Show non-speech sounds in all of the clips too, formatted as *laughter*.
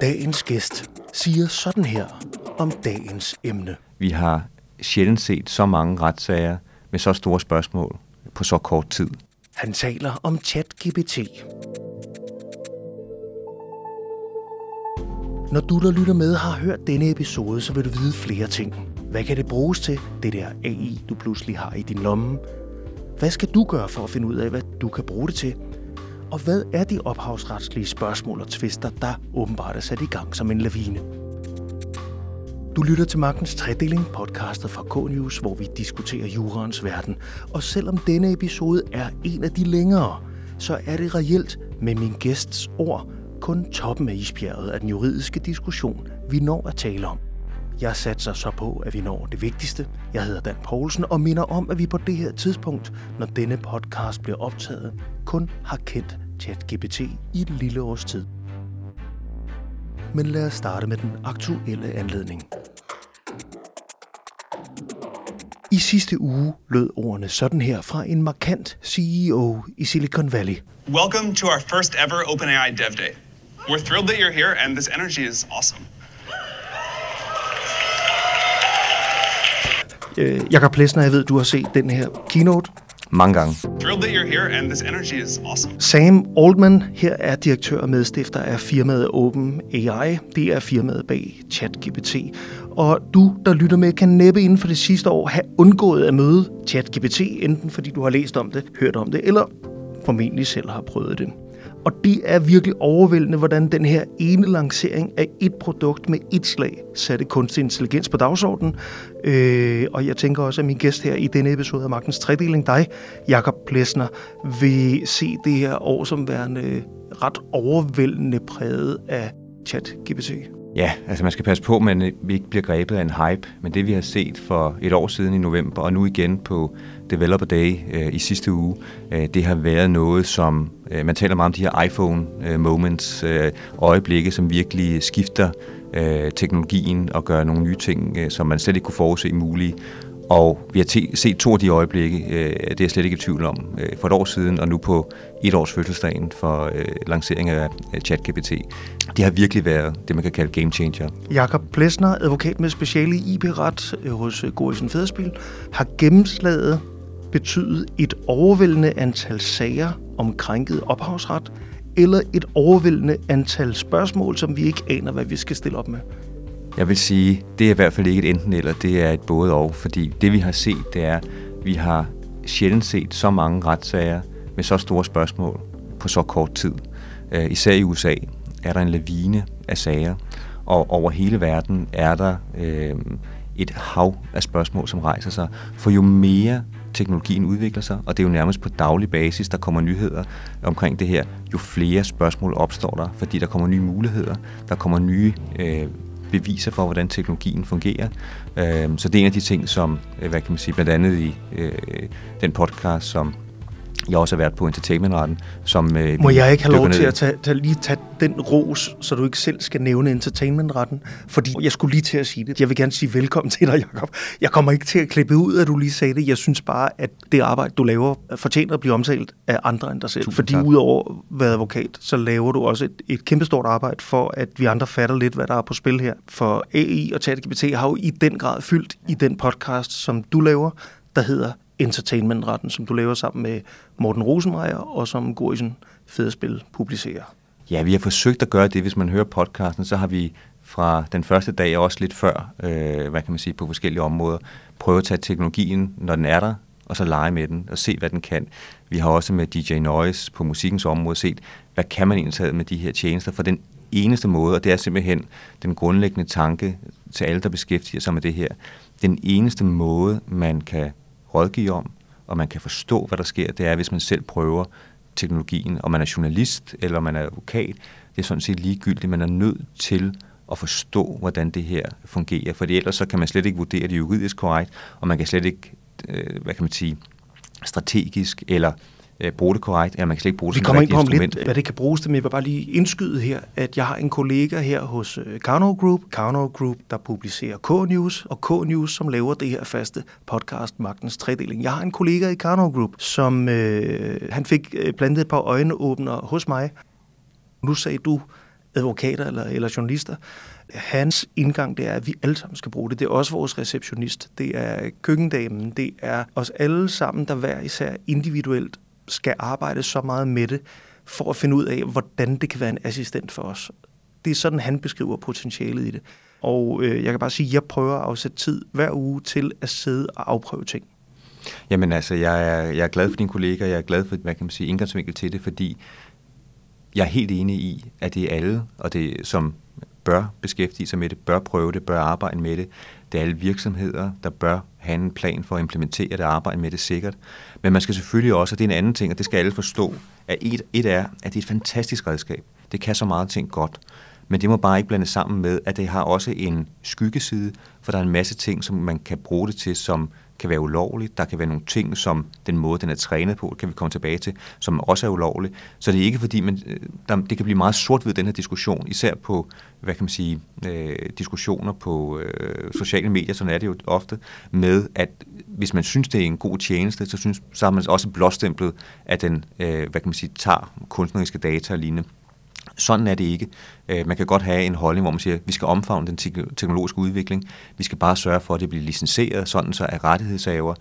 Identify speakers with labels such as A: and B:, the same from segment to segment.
A: Dagens gæst siger sådan her om dagens emne.
B: Vi har sjældent set så mange retssager med så store spørgsmål på så kort tid.
A: Han taler om ChatGPT. Når du, der lytter med, har hørt denne episode, så vil du vide flere ting. Hvad kan det bruges til, det der AI, du pludselig har i din lomme? Hvad skal du gøre for at finde ud af, hvad du kan bruge det til? Og hvad er de ophavsretslige spørgsmål og tvister, der åbenbart er sat i gang som en lavine? Du lytter til Magtens Tredeling, podcastet fra K-News, hvor vi diskuterer jurens verden. Og selvom denne episode er en af de længere, så er det reelt med min gæsts ord kun toppen af isbjerget af den juridiske diskussion, vi når at tale om. Jeg satser så på, at vi når det vigtigste. Jeg hedder Dan Poulsen og minder om, at vi på det her tidspunkt, når denne podcast bliver optaget, kun har kendt ChatGPT i et lille års tid. Men lad os starte med den aktuelle anledning. I sidste uge lød ordene sådan her fra en markant CEO i Silicon Valley.
C: Welcome to our first ever OpenAI Dev Day. We're thrilled that you're here, and this energy is awesome.
A: Øh, Jakob Plesner, jeg ved, du har set den her keynote.
B: Mange gange.
C: Thrilled that you're here, and this energy is awesome.
A: Sam Altman her er direktør og medstifter af firmaet OpenAI. Det er firmaet bag ChatGPT. Og du, der lytter med, kan næppe inden for det sidste år have undgået at møde ChatGPT, enten fordi du har læst om det, hørt om det, eller formentlig selv har prøvet det. Og det er virkelig overvældende, hvordan den her ene lancering af et produkt med et slag satte kunstig intelligens på dagsordenen. Øh, og jeg tænker også, at min gæst her i denne episode af Magtens Tredeling, dig, Jakob Plesner, vil se det her år som værende ret overvældende præget af ChatGPT.
B: Ja, altså man skal passe på, at vi ikke bliver grebet af en hype, men det vi har set for et år siden i november, og nu igen på Developer Day øh, i sidste uge, øh, det har været noget, som øh, man taler meget om de her iPhone øh, moments, øh, øjeblikke, som virkelig skifter øh, teknologien og gør nogle nye ting, øh, som man slet ikke kunne forudse mulige. Og vi har set to af de øjeblikke, øh, det er jeg slet ikke i tvivl om, øh, for et år siden, og nu på et års fødselsdagen for øh, lanceringen af ChatGPT. Det har virkelig været det, man kan kalde game changer.
A: Jakob Plesner, advokat med speciale i IP-ret øh, hos øh, Gorisen Federspil, har gennemslaget betydet et overvældende antal sager om krænket ophavsret, eller et overvældende antal spørgsmål, som vi ikke aner, hvad vi skal stille op med?
B: Jeg vil sige, det er i hvert fald ikke et enten eller, det er et både og, fordi det vi har set, det er, vi har sjældent set så mange retssager med så store spørgsmål på så kort tid. Øh, især i USA er der en lavine af sager, og over hele verden er der øh, et hav af spørgsmål, som rejser sig. For jo mere teknologien udvikler sig, og det er jo nærmest på daglig basis, der kommer nyheder omkring det her, jo flere spørgsmål opstår der, fordi der kommer nye muligheder, der kommer nye øh, beviser for, hvordan teknologien fungerer. Øhm, så det er en af de ting, som, øh, hvad kan man sige, blandt andet i øh, den podcast, som jeg også har været på entertainmentretten. Som,
A: øh, Må jeg ikke have lov til at tage, tage, lige tage den ros, så du ikke selv skal nævne entertainmentretten? Fordi jeg skulle lige til at sige det. Jeg vil gerne sige velkommen til dig, Jacob. Jeg kommer ikke til at klippe ud, at du lige sagde det. Jeg synes bare, at det arbejde, du laver, fortjener at blive omtalt af andre end dig selv. Tusind Fordi tak. udover at være advokat, så laver du også et, et kæmpestort arbejde for, at vi andre fatter lidt, hvad der er på spil her. For AI og ChatGPT har jo i den grad fyldt i den podcast, som du laver, der hedder entertainmentretten, som du laver sammen med Morten Rosenmeier, og som Gorisen Fedespil publicerer.
B: Ja, vi har forsøgt at gøre det. Hvis man hører podcasten, så har vi fra den første dag, og også lidt før, øh, hvad kan man sige, på forskellige områder, prøvet at tage teknologien, når den er der, og så lege med den og se, hvad den kan. Vi har også med DJ Noise på musikkens område set, hvad kan man egentlig med de her tjenester, for den eneste måde, og det er simpelthen den grundlæggende tanke til alle, der beskæftiger sig med det her, den eneste måde, man kan rådgive om, og man kan forstå, hvad der sker, det er, hvis man selv prøver teknologien, og man er journalist eller man er advokat, det er sådan set ligegyldigt. Man er nødt til at forstå, hvordan det her fungerer, for ellers så kan man slet ikke vurdere det juridisk korrekt, og man kan slet ikke, øh, hvad kan man sige, strategisk eller øh, bruge det korrekt, ja, man kan slet ikke bruge det
A: Vi kommer ind på om lidt, hvad det kan bruges til, men jeg vil bare lige indskyde her, at jeg har en kollega her hos øh, Karno Group, Karno Group, der publicerer K-News, og K-News, som laver det her faste podcast, Magtens Tredeling. Jeg har en kollega i Karno Group, som øh, han fik øh, plantet et par øjenåbner hos mig. Nu sagde du, advokater eller, eller journalister. Hans indgang det er, at vi alle sammen skal bruge det. Det er også vores receptionist, det er køkkendamen, det er os alle sammen, der hver især individuelt skal arbejde så meget med det, for at finde ud af, hvordan det kan være en assistent for os. Det er sådan, han beskriver potentialet i det. Og øh, jeg kan bare sige, at jeg prøver at afsætte tid hver uge til at sidde og afprøve ting.
B: Jamen altså, jeg er, jeg er glad for dine kolleger, jeg er glad for, hvad kan man sige, indgangsvinkel til det, fordi jeg er helt enig i, at det er alle, og det som bør beskæftige sig med det, bør prøve det, bør arbejde med det. Det er alle virksomheder, der bør have en plan for at implementere det, arbejde med det sikkert. Men man skal selvfølgelig også, og det er en anden ting, og det skal alle forstå, at et, et er, at det er et fantastisk redskab. Det kan så meget ting godt. Men det må bare ikke blande sammen med, at det har også en skyggeside, for der er en masse ting, som man kan bruge det til, som kan være ulovligt. Der kan være nogle ting, som den måde, den er trænet på, kan vi komme tilbage til, som også er ulovligt. Så det er ikke fordi, man, øh, der, det kan blive meget sort ved den her diskussion, især på, hvad kan man sige, øh, diskussioner på øh, sociale medier, sådan er det jo ofte, med at hvis man synes, det er en god tjeneste, så, synes, så har man også blåstemplet, at den, øh, hvad kan man sige, tager kunstneriske data og lignende. Sådan er det ikke. Øh, man kan godt have en holdning, hvor man siger, at vi skal omfavne den teknologiske udvikling. Vi skal bare sørge for, at det bliver licenseret, sådan så at rettighedshaver,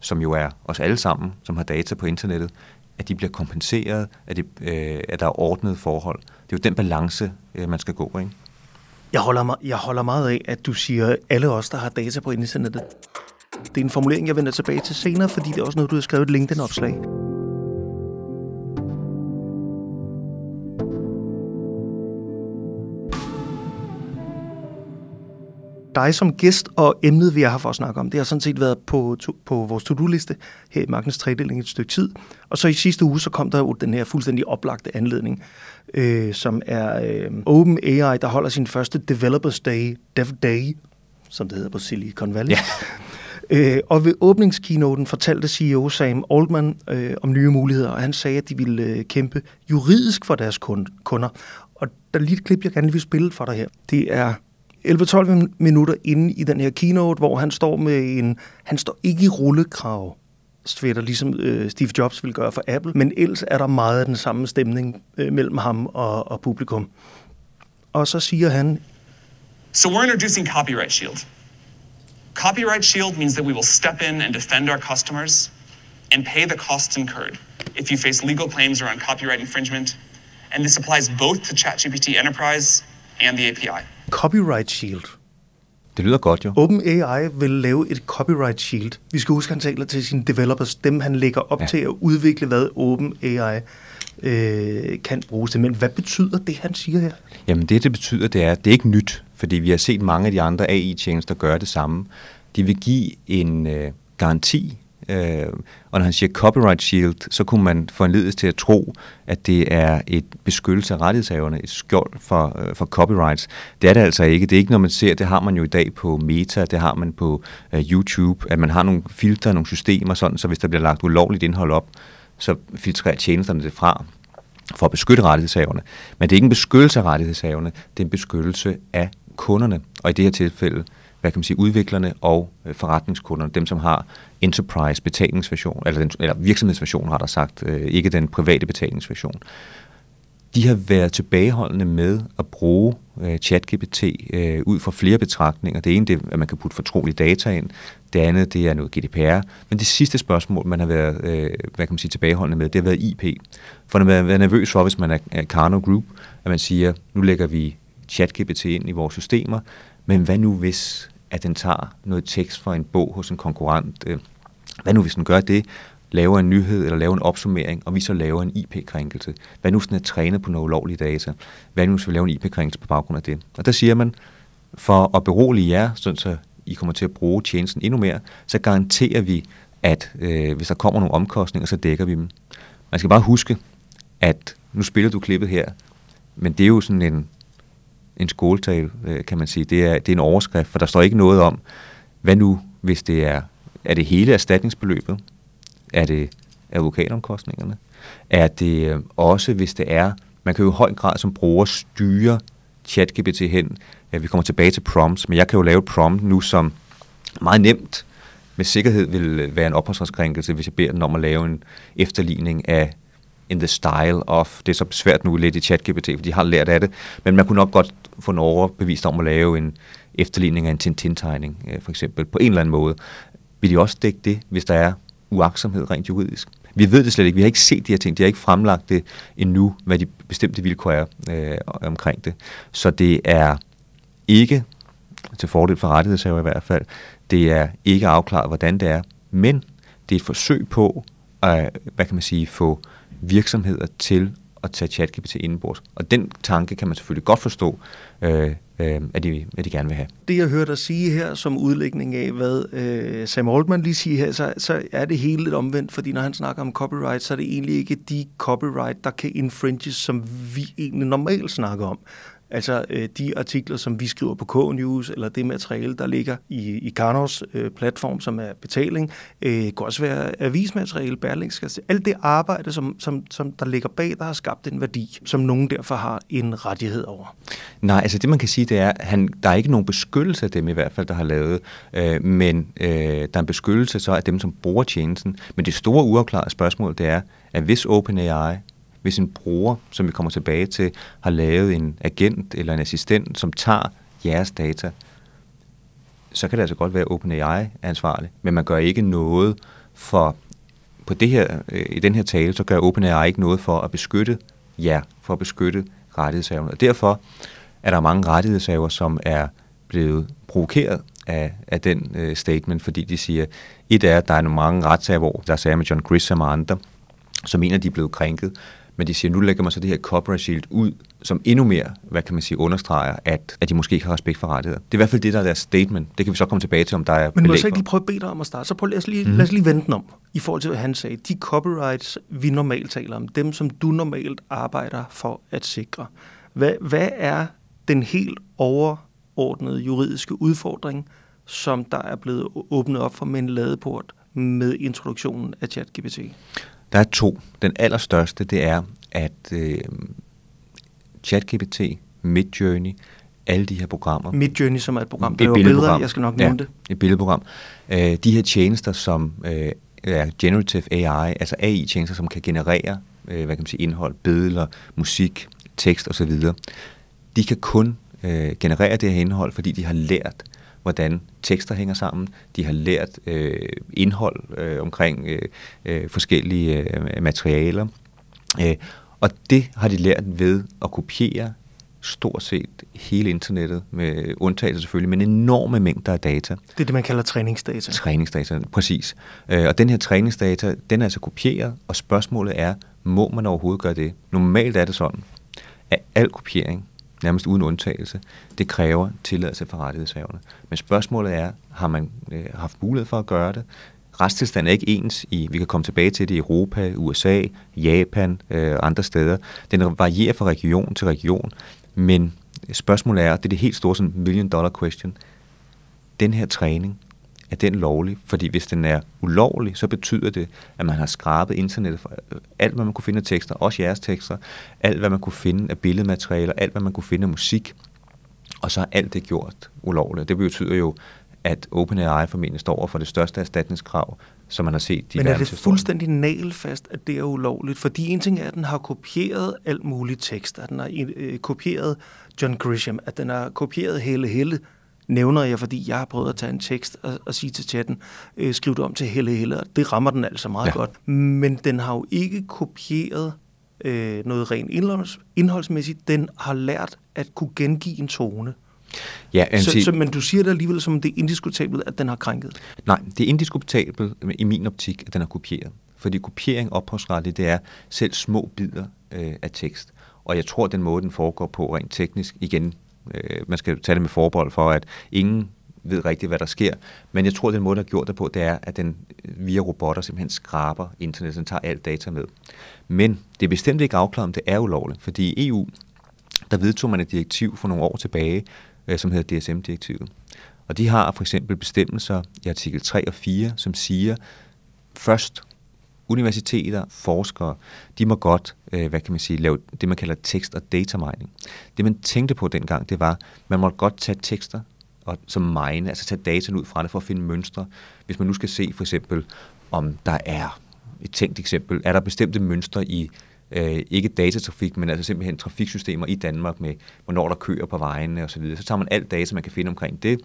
B: som jo er os alle sammen, som har data på internettet, at de bliver kompenseret, at, de, øh, at der er ordnet forhold. Det er jo den balance, øh, man skal gå, ikke?
A: Jeg holder, jeg holder meget af, at du siger, alle os, der har data på internettet. Det er en formulering, jeg vender tilbage til senere, fordi det er også noget, du har skrevet et LinkedIn-opslag. Dig som gæst, og emnet, vi har for at snakke om, det har sådan set været på, på vores to-do-liste her i Magtens Tredeling et stykke tid. Og så i sidste uge, så kom der jo den her fuldstændig oplagte anledning, øh, som er øh, OpenAI, der holder sin første Developers Day, Dev Day, som det hedder på Silicon Valley. Ja. *laughs* Øh, og ved åbningskeynoten fortalte CEO Sam Altman øh, om nye muligheder, og han sagde, at de ville øh, kæmpe juridisk for deres kunder. Og der er lige et klip, jeg gerne vil spille for dig her. Det er 11-12 minutter inde i den her keynote, hvor han står med en... Han står ikke i rullekrav, svætter, ligesom øh, Steve Jobs ville gøre for Apple, men ellers er der meget af den samme stemning øh, mellem ham og, og publikum. Og så siger han...
C: So we're introducing Copyright Shield. Copyright Shield means that we will step in and defend our customers and pay the costs incurred if you face legal claims around copyright infringement. And this applies both to ChatGPT Enterprise and the API.
A: Copyright Shield.
B: Det lyder godt jo.
A: OpenAI vil lave et copyright shield. Vi skal huske, at han taler til sine developers, dem han lægger op ja. til at udvikle, hvad OpenAI øh, kan bruges til. Men hvad betyder det, han siger her?
B: Jamen det, det betyder, det er, det er ikke nyt, fordi vi har set mange af de andre AI-tjenester gøre det samme. De vil give en øh, garanti Øh, og når han siger copyright shield, så kunne man få en til at tro, at det er et beskyttelse af rettighedshaverne, et skjold for, øh, for copyrights. Det er det altså ikke. Det er ikke noget, man ser. Det har man jo i dag på Meta, det har man på øh, YouTube, at man har nogle filtre, nogle systemer, sådan, så hvis der bliver lagt ulovligt indhold op, så filtrerer tjenesterne det fra for at beskytte rettighedshaverne. Men det er ikke en beskyttelse af rettighedshaverne, det er en beskyttelse af kunderne. Og i det her tilfælde hvad kan man sige, udviklerne og øh, forretningskunderne, dem som har enterprise betalingsversion, eller, den, eller virksomhedsversion har der sagt, øh, ikke den private betalingsversion. De har været tilbageholdende med at bruge øh, ChatGPT øh, ud fra flere betragtninger. Det ene det er, at man kan putte fortrolige data ind. Det andet det er noget GDPR. Men det sidste spørgsmål, man har været øh, hvad kan man sige, tilbageholdende med, det har været IP. For man har været nervøs for, hvis man er, er Carno Group, at man siger, nu lægger vi ChatGPT ind i vores systemer, men hvad nu hvis, at den tager noget tekst fra en bog hos en konkurrent? Øh, hvad nu hvis den gør det, laver en nyhed eller laver en opsummering, og vi så laver en IP-krænkelse? Hvad nu hvis den er trænet på noget ulovlige data? Hvad nu hvis vi laver en IP-krænkelse på baggrund af det? Og der siger man, for at berolige jer, sådan så I kommer til at bruge tjenesten endnu mere, så garanterer vi, at øh, hvis der kommer nogle omkostninger, så dækker vi dem. Man skal bare huske, at nu spiller du klippet her, men det er jo sådan en en skoletale, øh, kan man sige. Det er, det er en overskrift, for der står ikke noget om, hvad nu, hvis det er, er det hele erstatningsbeløbet? Er det advokatomkostningerne? Er det øh, også, hvis det er, man kan jo i høj grad som bruger styre ChatGPT hen. Vi kommer tilbage til prompts, men jeg kan jo lave et prompt nu, som meget nemt med sikkerhed vil øh, være en opholdsretskrænkelse, hvis jeg beder den om at lave en efterligning af in the style of, det er så svært nu lidt i ChatGPT, for de har lært af det, men man kunne nok godt få Norge overbevist om at lave en efterligning af en Tintin-tegning, øh, for eksempel, på en eller anden måde. Vil de også dække det, hvis der er uaksomhed rent juridisk? Vi ved det slet ikke. Vi har ikke set de her ting. De har ikke fremlagt det endnu, hvad de bestemte vilkår er øh, omkring det. Så det er ikke til fordel for rettighedshaver i hvert fald. Det er ikke afklaret, hvordan det er, men det er et forsøg på at, hvad kan man sige, få virksomheder til at tage ChatGPT indenbords. Og den tanke kan man selvfølgelig godt forstå, øh, øh, at, de, at de gerne vil have.
A: Det jeg hørte dig sige her som udlægning af, hvad øh, Sam Altman lige siger her, så, så er det hele lidt omvendt, fordi når han snakker om copyright, så er det egentlig ikke de copyright, der kan infringes, som vi egentlig normalt snakker om. Altså øh, de artikler, som vi skriver på K-News, eller det materiale, der ligger i, i Karnovs øh, platform, som er betaling, øh, kan også være avismateriale, berlingske. Alt det arbejde, som, som, som der ligger bag, der har skabt en værdi, som nogen derfor har en rettighed over.
B: Nej, altså det man kan sige, det er, han, der er ikke nogen beskyttelse af dem i hvert fald, der har lavet, øh, men øh, der er en beskyttelse så af dem, som bruger tjenesten. Men det store uafklarede spørgsmål, det er, at hvis OpenAI hvis en bruger, som vi kommer tilbage til, har lavet en agent eller en assistent, som tager jeres data, så kan det altså godt være, OpenAI ansvarlig, men man gør ikke noget for, på det her, øh, i den her tale, så gør OpenAI ikke noget for at beskytte jer, for at beskytte rettighedshaverne. Og derfor er der mange rettighedshaver, som er blevet provokeret af, af den øh, statement, fordi de siger, et er, at der er nogle mange retssager, hvor der er sager med John Grisham og andre, som mener, de er blevet krænket, men de siger, nu lægger man så det her copyright shield ud, som endnu mere, hvad kan man sige, understreger, at, at de måske ikke har respekt for rettigheder. Det er i hvert fald det, der er deres statement. Det kan vi så komme tilbage til, om der er
A: Men må jeg så ikke lige prøve at bede dig om at starte? Så prøv, lad, os lige, mm. lad os lige vente den om, i forhold til, hvad han sagde. De copyrights, vi normalt taler om, dem, som du normalt arbejder for at sikre. Hvad, hvad er den helt overordnede juridiske udfordring, som der er blevet åbnet op for med en ladeport med introduktionen af ChatGPT?
B: Der er to. Den allerstørste, det er, at øh, ChatGPT, Midjourney, alle de her programmer.
A: Midjourney, som er et program, der er billeder, jeg skal nok nævne ja, det.
B: et billedprogram. Øh, de her tjenester, som øh, er generative AI, altså AI-tjenester, som kan generere øh, hvad kan man sige, indhold, billeder, musik, tekst osv., de kan kun øh, generere det her indhold, fordi de har lært hvordan tekster hænger sammen. De har lært øh, indhold øh, omkring øh, øh, forskellige øh, materialer. Øh, og det har de lært ved at kopiere stort set hele internettet, med undtagelse selvfølgelig, men enorme mængder af data.
A: Det er det, man kalder træningsdata.
B: Træningsdata, præcis. Øh, og den her træningsdata, den er altså kopieret, og spørgsmålet er, må man overhovedet gøre det? Normalt er det sådan, at al kopiering nærmest uden undtagelse, det kræver tilladelse fra rettighedshaverne. Men spørgsmålet er, har man øh, haft mulighed for at gøre det? Retstilstanden er ikke ens i, vi kan komme tilbage til det i Europa, USA, Japan og øh, andre steder. Den varierer fra region til region, men spørgsmålet er, det er det helt store sådan million dollar question, den her træning, er den lovlig? Fordi hvis den er ulovlig, så betyder det, at man har skrabet internettet for alt, hvad man kunne finde af tekster, også jeres tekster, alt, hvad man kunne finde af billedmaterialer, alt, hvad man kunne finde af musik, og så er alt det gjort ulovligt. Det betyder jo, at OpenAI formentlig står over for det største erstatningskrav, som man har set
A: i Men er det fuldstændig nagelfast, at det er ulovligt? Fordi en ting er, at den har kopieret alt muligt tekst, at den har øh, kopieret John Grisham, at den har kopieret hele hele nævner jeg, fordi jeg har prøvet at tage en tekst og, og sige til chatten, øh, skriv det om til Helle Helle, og det rammer den altså meget ja. godt. Men den har jo ikke kopieret øh, noget rent indholds, indholdsmæssigt. Den har lært at kunne gengive en tone. Ja, så, så, men du siger det alligevel som, det er indiskutabelt, at den har krænket?
B: Nej, det er indiskutabelt i min optik, at den har kopieret. Fordi kopiering ophavsretligt, det er selv små bidder øh, af tekst. Og jeg tror, den måde, den foregår på rent teknisk, igen, øh, man skal tage det med forbehold for, at ingen ved rigtigt, hvad der sker. Men jeg tror, at den måde, der har gjort det på, det er, at den via robotter simpelthen skraber internet, den tager alt data med. Men det er bestemt ikke afklaret, om det er ulovligt, fordi i EU, der vedtog man et direktiv for nogle år tilbage, øh, som hedder DSM-direktivet. Og de har for eksempel bestemmelser i artikel 3 og 4, som siger, først universiteter, forskere, de må godt, øh, hvad kan man sige, lave det, man kalder tekst- og data mining. Det, man tænkte på dengang, det var, man måtte godt tage tekster og som mine, altså tage data ud fra det for at finde mønstre. Hvis man nu skal se for eksempel, om der er et tænkt eksempel, er der bestemte mønstre i øh, ikke datatrafik, men altså simpelthen trafiksystemer i Danmark med, hvornår der kører på vejene osv. Så tager man alt data, man kan finde omkring det,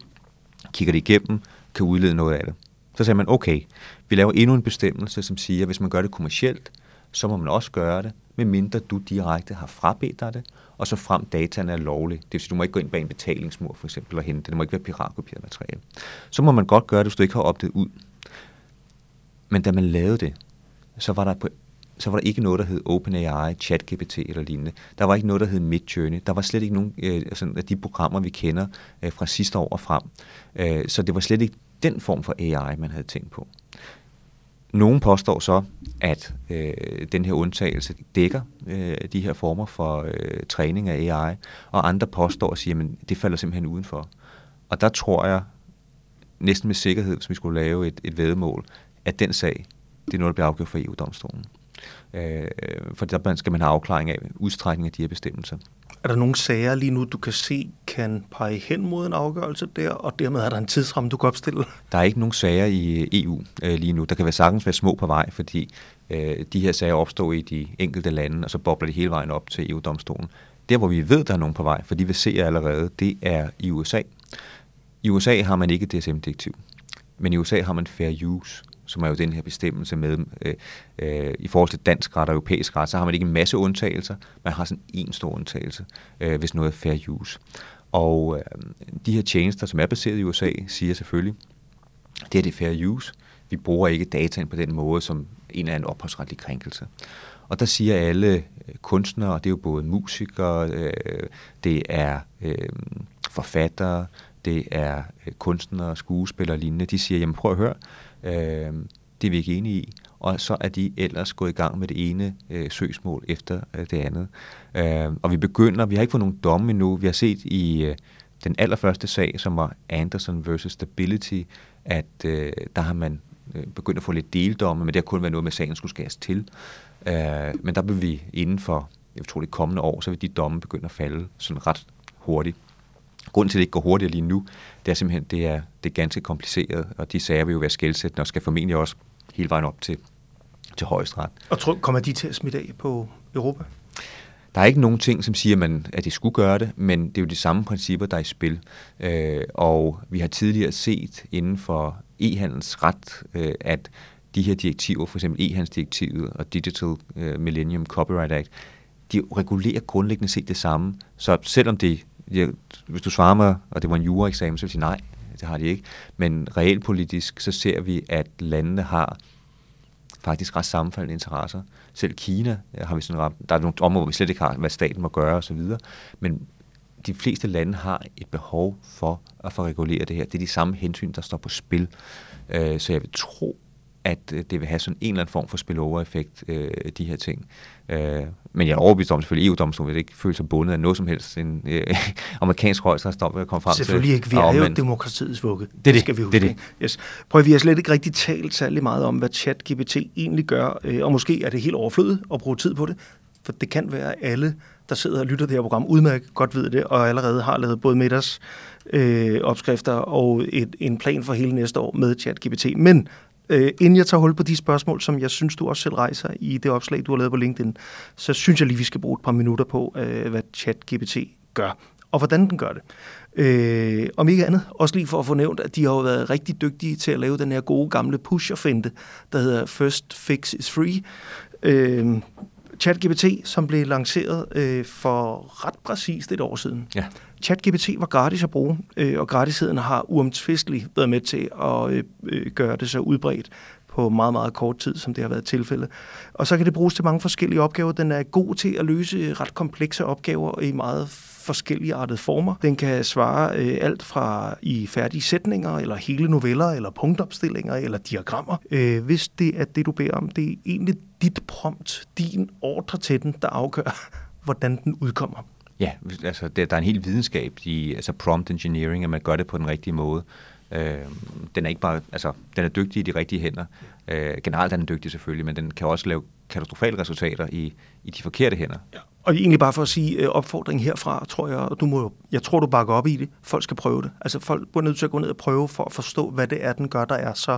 B: kigger det igennem, kan udlede noget af det. Så sagde man, okay, vi laver endnu en bestemmelse, som siger, at hvis man gør det kommercielt, så må man også gøre det, medmindre du direkte har frabedt dig det, og så frem dataen er lovlig. Det vil sige, du må ikke gå ind bag en betalingsmur for eksempel og hente det. Det må ikke være piratkopieret materiale. Så må man godt gøre det, hvis du ikke har opdaget ud. Men da man lavede det, så var der på så var der ikke noget, der hed OpenAI, ChatGPT eller lignende. Der var ikke noget, der hed Midjourney. Der var slet ikke nogen øh, sådan, af de programmer, vi kender øh, fra sidste år og frem. Øh, så det var slet ikke den form for AI, man havde tænkt på. Nogle påstår så, at øh, den her undtagelse dækker øh, de her former for øh, træning af AI, og andre påstår og siger, at det falder simpelthen udenfor. Og der tror jeg næsten med sikkerhed, hvis vi skulle lave et, et vedmål, at den sag, det er noget, der bliver afgjort for EU-domstolen. Øh, for der skal man have afklaring af udstrækning af de her bestemmelser.
A: Er der nogle sager lige nu, du kan se, kan pege hen mod en afgørelse der, og dermed er der en tidsramme, du kan opstille?
B: Der er ikke nogen sager i EU øh, lige nu. Der kan være sagtens være små på vej, fordi øh, de her sager opstår i de enkelte lande, og så bobler de hele vejen op til EU-domstolen. Der, hvor vi ved, der er nogen på vej, for de vil se allerede, det er i USA. I USA har man ikke DSM-direktiv, men i USA har man fair use som er jo den her bestemmelse med, øh, øh, i forhold til dansk ret og europæisk ret, så har man ikke en masse undtagelser, man har sådan en stor undtagelse, øh, hvis noget er fair use. Og øh, de her tjenester, som er baseret i USA, siger selvfølgelig, det er det fair use. Vi bruger ikke dataen på den måde, som en eller anden ophavsretlig krænkelse. Og der siger alle øh, kunstnere, kunstnere, det er jo både musikere, øh, det er øh, forfattere, det er øh, kunstnere, skuespillere og lignende, de siger, jamen prøv at høre, Øh, det er vi ikke enige i. Og så er de ellers gået i gang med det ene øh, søgsmål efter øh, det andet. Øh, og vi begynder, vi har ikke fået nogen domme endnu. Vi har set i øh, den allerførste sag, som var Anderson versus Stability, at øh, der har man øh, begyndt at få lidt deldomme, men det har kun været noget med, at sagen skulle skæres til. Øh, men der vil vi inden for, jeg tror det kommende år, så vil de domme begynde at falde sådan ret hurtigt. Grunden til, at det ikke går hurtigere lige nu, det er simpelthen, det er, det er ganske kompliceret, og de sager vil jo være skældsættende, og skal formentlig også hele vejen op til, til højesteret.
A: Og tror, kommer de til at smitte af på Europa?
B: Der er ikke nogen ting, som siger, man, at de skulle gøre det, men det er jo de samme principper, der er i spil. Øh, og vi har tidligere set inden for e-handels ret, øh, at de her direktiver, for eksempel e-handelsdirektivet og Digital øh, Millennium Copyright Act, de regulerer grundlæggende set det samme. Så selvom det jeg, hvis du svarer mig, og det var en jureeksamen, så vil jeg sige nej, det har de ikke. Men realpolitisk, så ser vi, at landene har faktisk ret sammenfaldende interesser. Selv Kina har vi sådan ret, der er nogle områder, hvor vi slet ikke har, hvad staten må gøre osv., men de fleste lande har et behov for at få reguleret det her. Det er de samme hensyn, der står på spil. Øh, så jeg vil tro, at øh, det vil have sådan en eller anden form for spillover-effekt, øh, de her ting. Men jeg er overbevist om, selvfølgelig EU-domstolen vil ikke føle sig bundet af noget som helst. En øh, *laughs* amerikansk højesteret ved at komme frem
A: til. Selvfølgelig ikke. Vi er jo demokratiets vugge.
B: Det, det, skal vi huske. Det, det.
A: Yes. Prøv, vi har slet ikke rigtig talt særlig meget om, hvad ChatGPT egentlig gør, øh, og måske er det helt overflødigt at bruge tid på det, for det kan være alle, der sidder og lytter det her program, udmærket godt ved det, og allerede har lavet både middags øh, opskrifter og et, en plan for hele næste år med ChatGPT. Men Øh, inden jeg tager hul på de spørgsmål, som jeg synes, du også selv rejser i det opslag, du har lavet på LinkedIn, så synes jeg lige, vi skal bruge et par minutter på, øh, hvad ChatGPT gør, og hvordan den gør det. Øh, om ikke andet, også lige for at få nævnt, at de har jo været rigtig dygtige til at lave den her gode gamle pusher-finte, der hedder First Fix is Free. Øh, ChatGPT, som blev lanceret øh, for ret præcist et år siden. Ja. ChatGPT var gratis at bruge, øh, og gratisheden har uomtvisteligt været med til at øh, øh, gøre det så udbredt på meget, meget kort tid, som det har været tilfældet. Og så kan det bruges til mange forskellige opgaver. Den er god til at løse ret komplekse opgaver i meget forskellige artede former. Den kan svare øh, alt fra i færdige sætninger, eller hele noveller, eller punktopstillinger, eller diagrammer. Øh, hvis det er det, du beder om, det er egentlig dit prompt, din ordre til den, der afgør, *laughs* hvordan den udkommer.
B: Ja, altså det, der er en helt videnskab i altså prompt engineering, at man gør det på den rigtige måde. Øh, den er ikke bare, altså, den er dygtig i de rigtige hænder. Øh, generelt er den dygtig selvfølgelig, men den kan også lave katastrofale resultater i, i de forkerte hænder. Ja.
A: Og egentlig bare for at sige øh, opfordring herfra, tror jeg, og du må, jeg tror, du bakker op i det. Folk skal prøve det. Altså folk er nødt til at gå ned og prøve for at forstå, hvad det er, den gør, der er så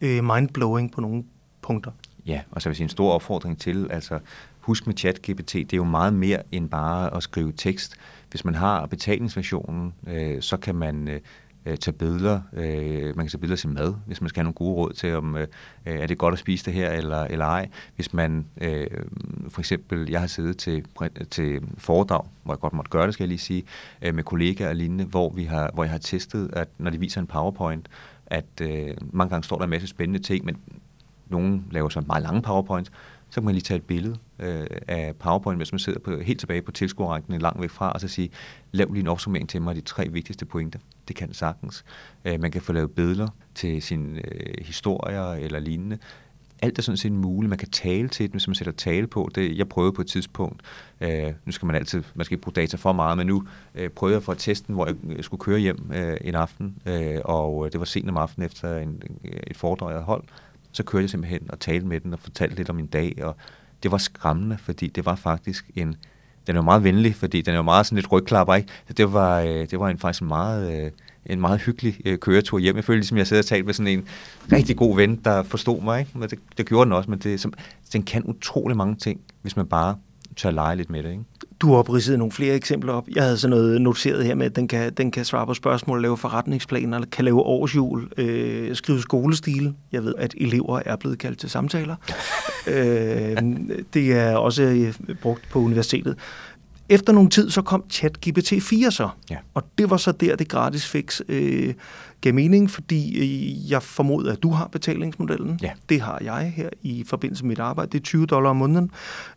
A: øh, mindblowing på nogle punkter.
B: Ja, og så vil jeg sige en stor opfordring til, altså husk med ChatGPT, det er jo meget mere end bare at skrive tekst. Hvis man har betalingsversionen, øh, så kan man øh, øh, tage billeder. Øh, man kan tage billeder af sin mad, hvis man skal have nogle gode råd til, om øh, er det godt at spise det her eller, eller ej. Hvis man øh, for eksempel, jeg har siddet til, til foredrag, hvor jeg godt måtte gøre det, skal jeg lige sige, øh, med kollegaer og lignende, hvor, vi har, hvor jeg har testet, at når de viser en PowerPoint, at øh, mange gange står der en masse spændende ting, men nogen laver så meget lange PowerPoints, så kan man lige tage et billede øh, af PowerPoint, hvis man sidder på, helt tilbage på tilskuerrækken langt væk fra, og så sige, lav lige en opsummering til mig af de tre vigtigste pointer. Det kan sagtens. Øh, man kan få lavet billeder til sine øh, historier eller lignende. Alt er sådan set muligt. Man kan tale til det, hvis man sætter tale på. Det, jeg prøvede på et tidspunkt, øh, nu skal man altid, man skal ikke bruge data for meget, men nu øh, prøvede jeg for testen, hvor jeg skulle køre hjem øh, en aften, øh, og øh, det var sent om aftenen efter en, et foredrag, jeg havde holdt, så kørte jeg simpelthen og talte med den og fortalte lidt om min dag, og det var skræmmende, fordi det var faktisk en, den er jo meget venlig, fordi den er jo meget sådan lidt rygklapper, ikke? Så det var, øh, det var en, faktisk en meget, øh, en meget hyggelig øh, køretur hjem. Jeg følte ligesom, jeg sad og talte med sådan en rigtig god ven, der forstod mig, ikke? Men det, det gjorde den også, men det, som, den kan utrolig mange ting, hvis man bare tør lege lidt med det, ikke?
A: Du har opridset nogle flere eksempler op. Jeg havde sådan noget noteret her med, at den kan, den kan svare på spørgsmål, lave forretningsplaner, kan lave årsjul, øh, skrive skolestil. Jeg ved, at elever er blevet kaldt til samtaler. *laughs* øh, det er også øh, brugt på universitetet. Efter nogle tid, så kom ChatGPT 4 så. Ja. Og det var så der, det gratis fix øh, gav mening, fordi øh, jeg formoder, at du har betalingsmodellen. Ja. Det har jeg her i forbindelse med mit arbejde. Det er 20 dollar om måneden.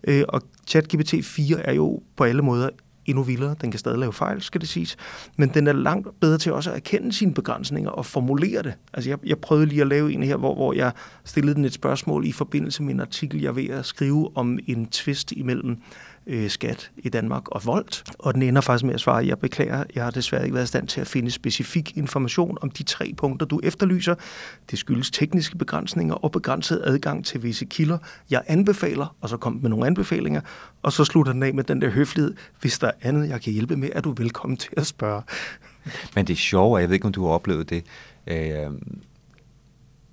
A: Øh, og ChatGPT 4 er jo på alle måder endnu vildere. Den kan stadig lave fejl, skal det siges. Men den er langt bedre til også at erkende sine begrænsninger og formulere det. Altså jeg, jeg prøvede lige at lave en her, hvor, hvor jeg stillede den et spørgsmål i forbindelse med en artikel, jeg er ved at skrive om en twist imellem øh, skat i Danmark og voldt. Og den ender faktisk med at svare, jeg beklager, jeg har desværre ikke været i stand til at finde specifik information om de tre punkter, du efterlyser. Det skyldes tekniske begrænsninger og begrænset adgang til visse kilder. Jeg anbefaler, og så kom med nogle anbefalinger, og så slutter den af med den der høflighed. Hvis der er andet, jeg kan hjælpe med, er du velkommen til at spørge.
B: Men det er sjovt, og jeg ved ikke, om du har oplevet det. Øh,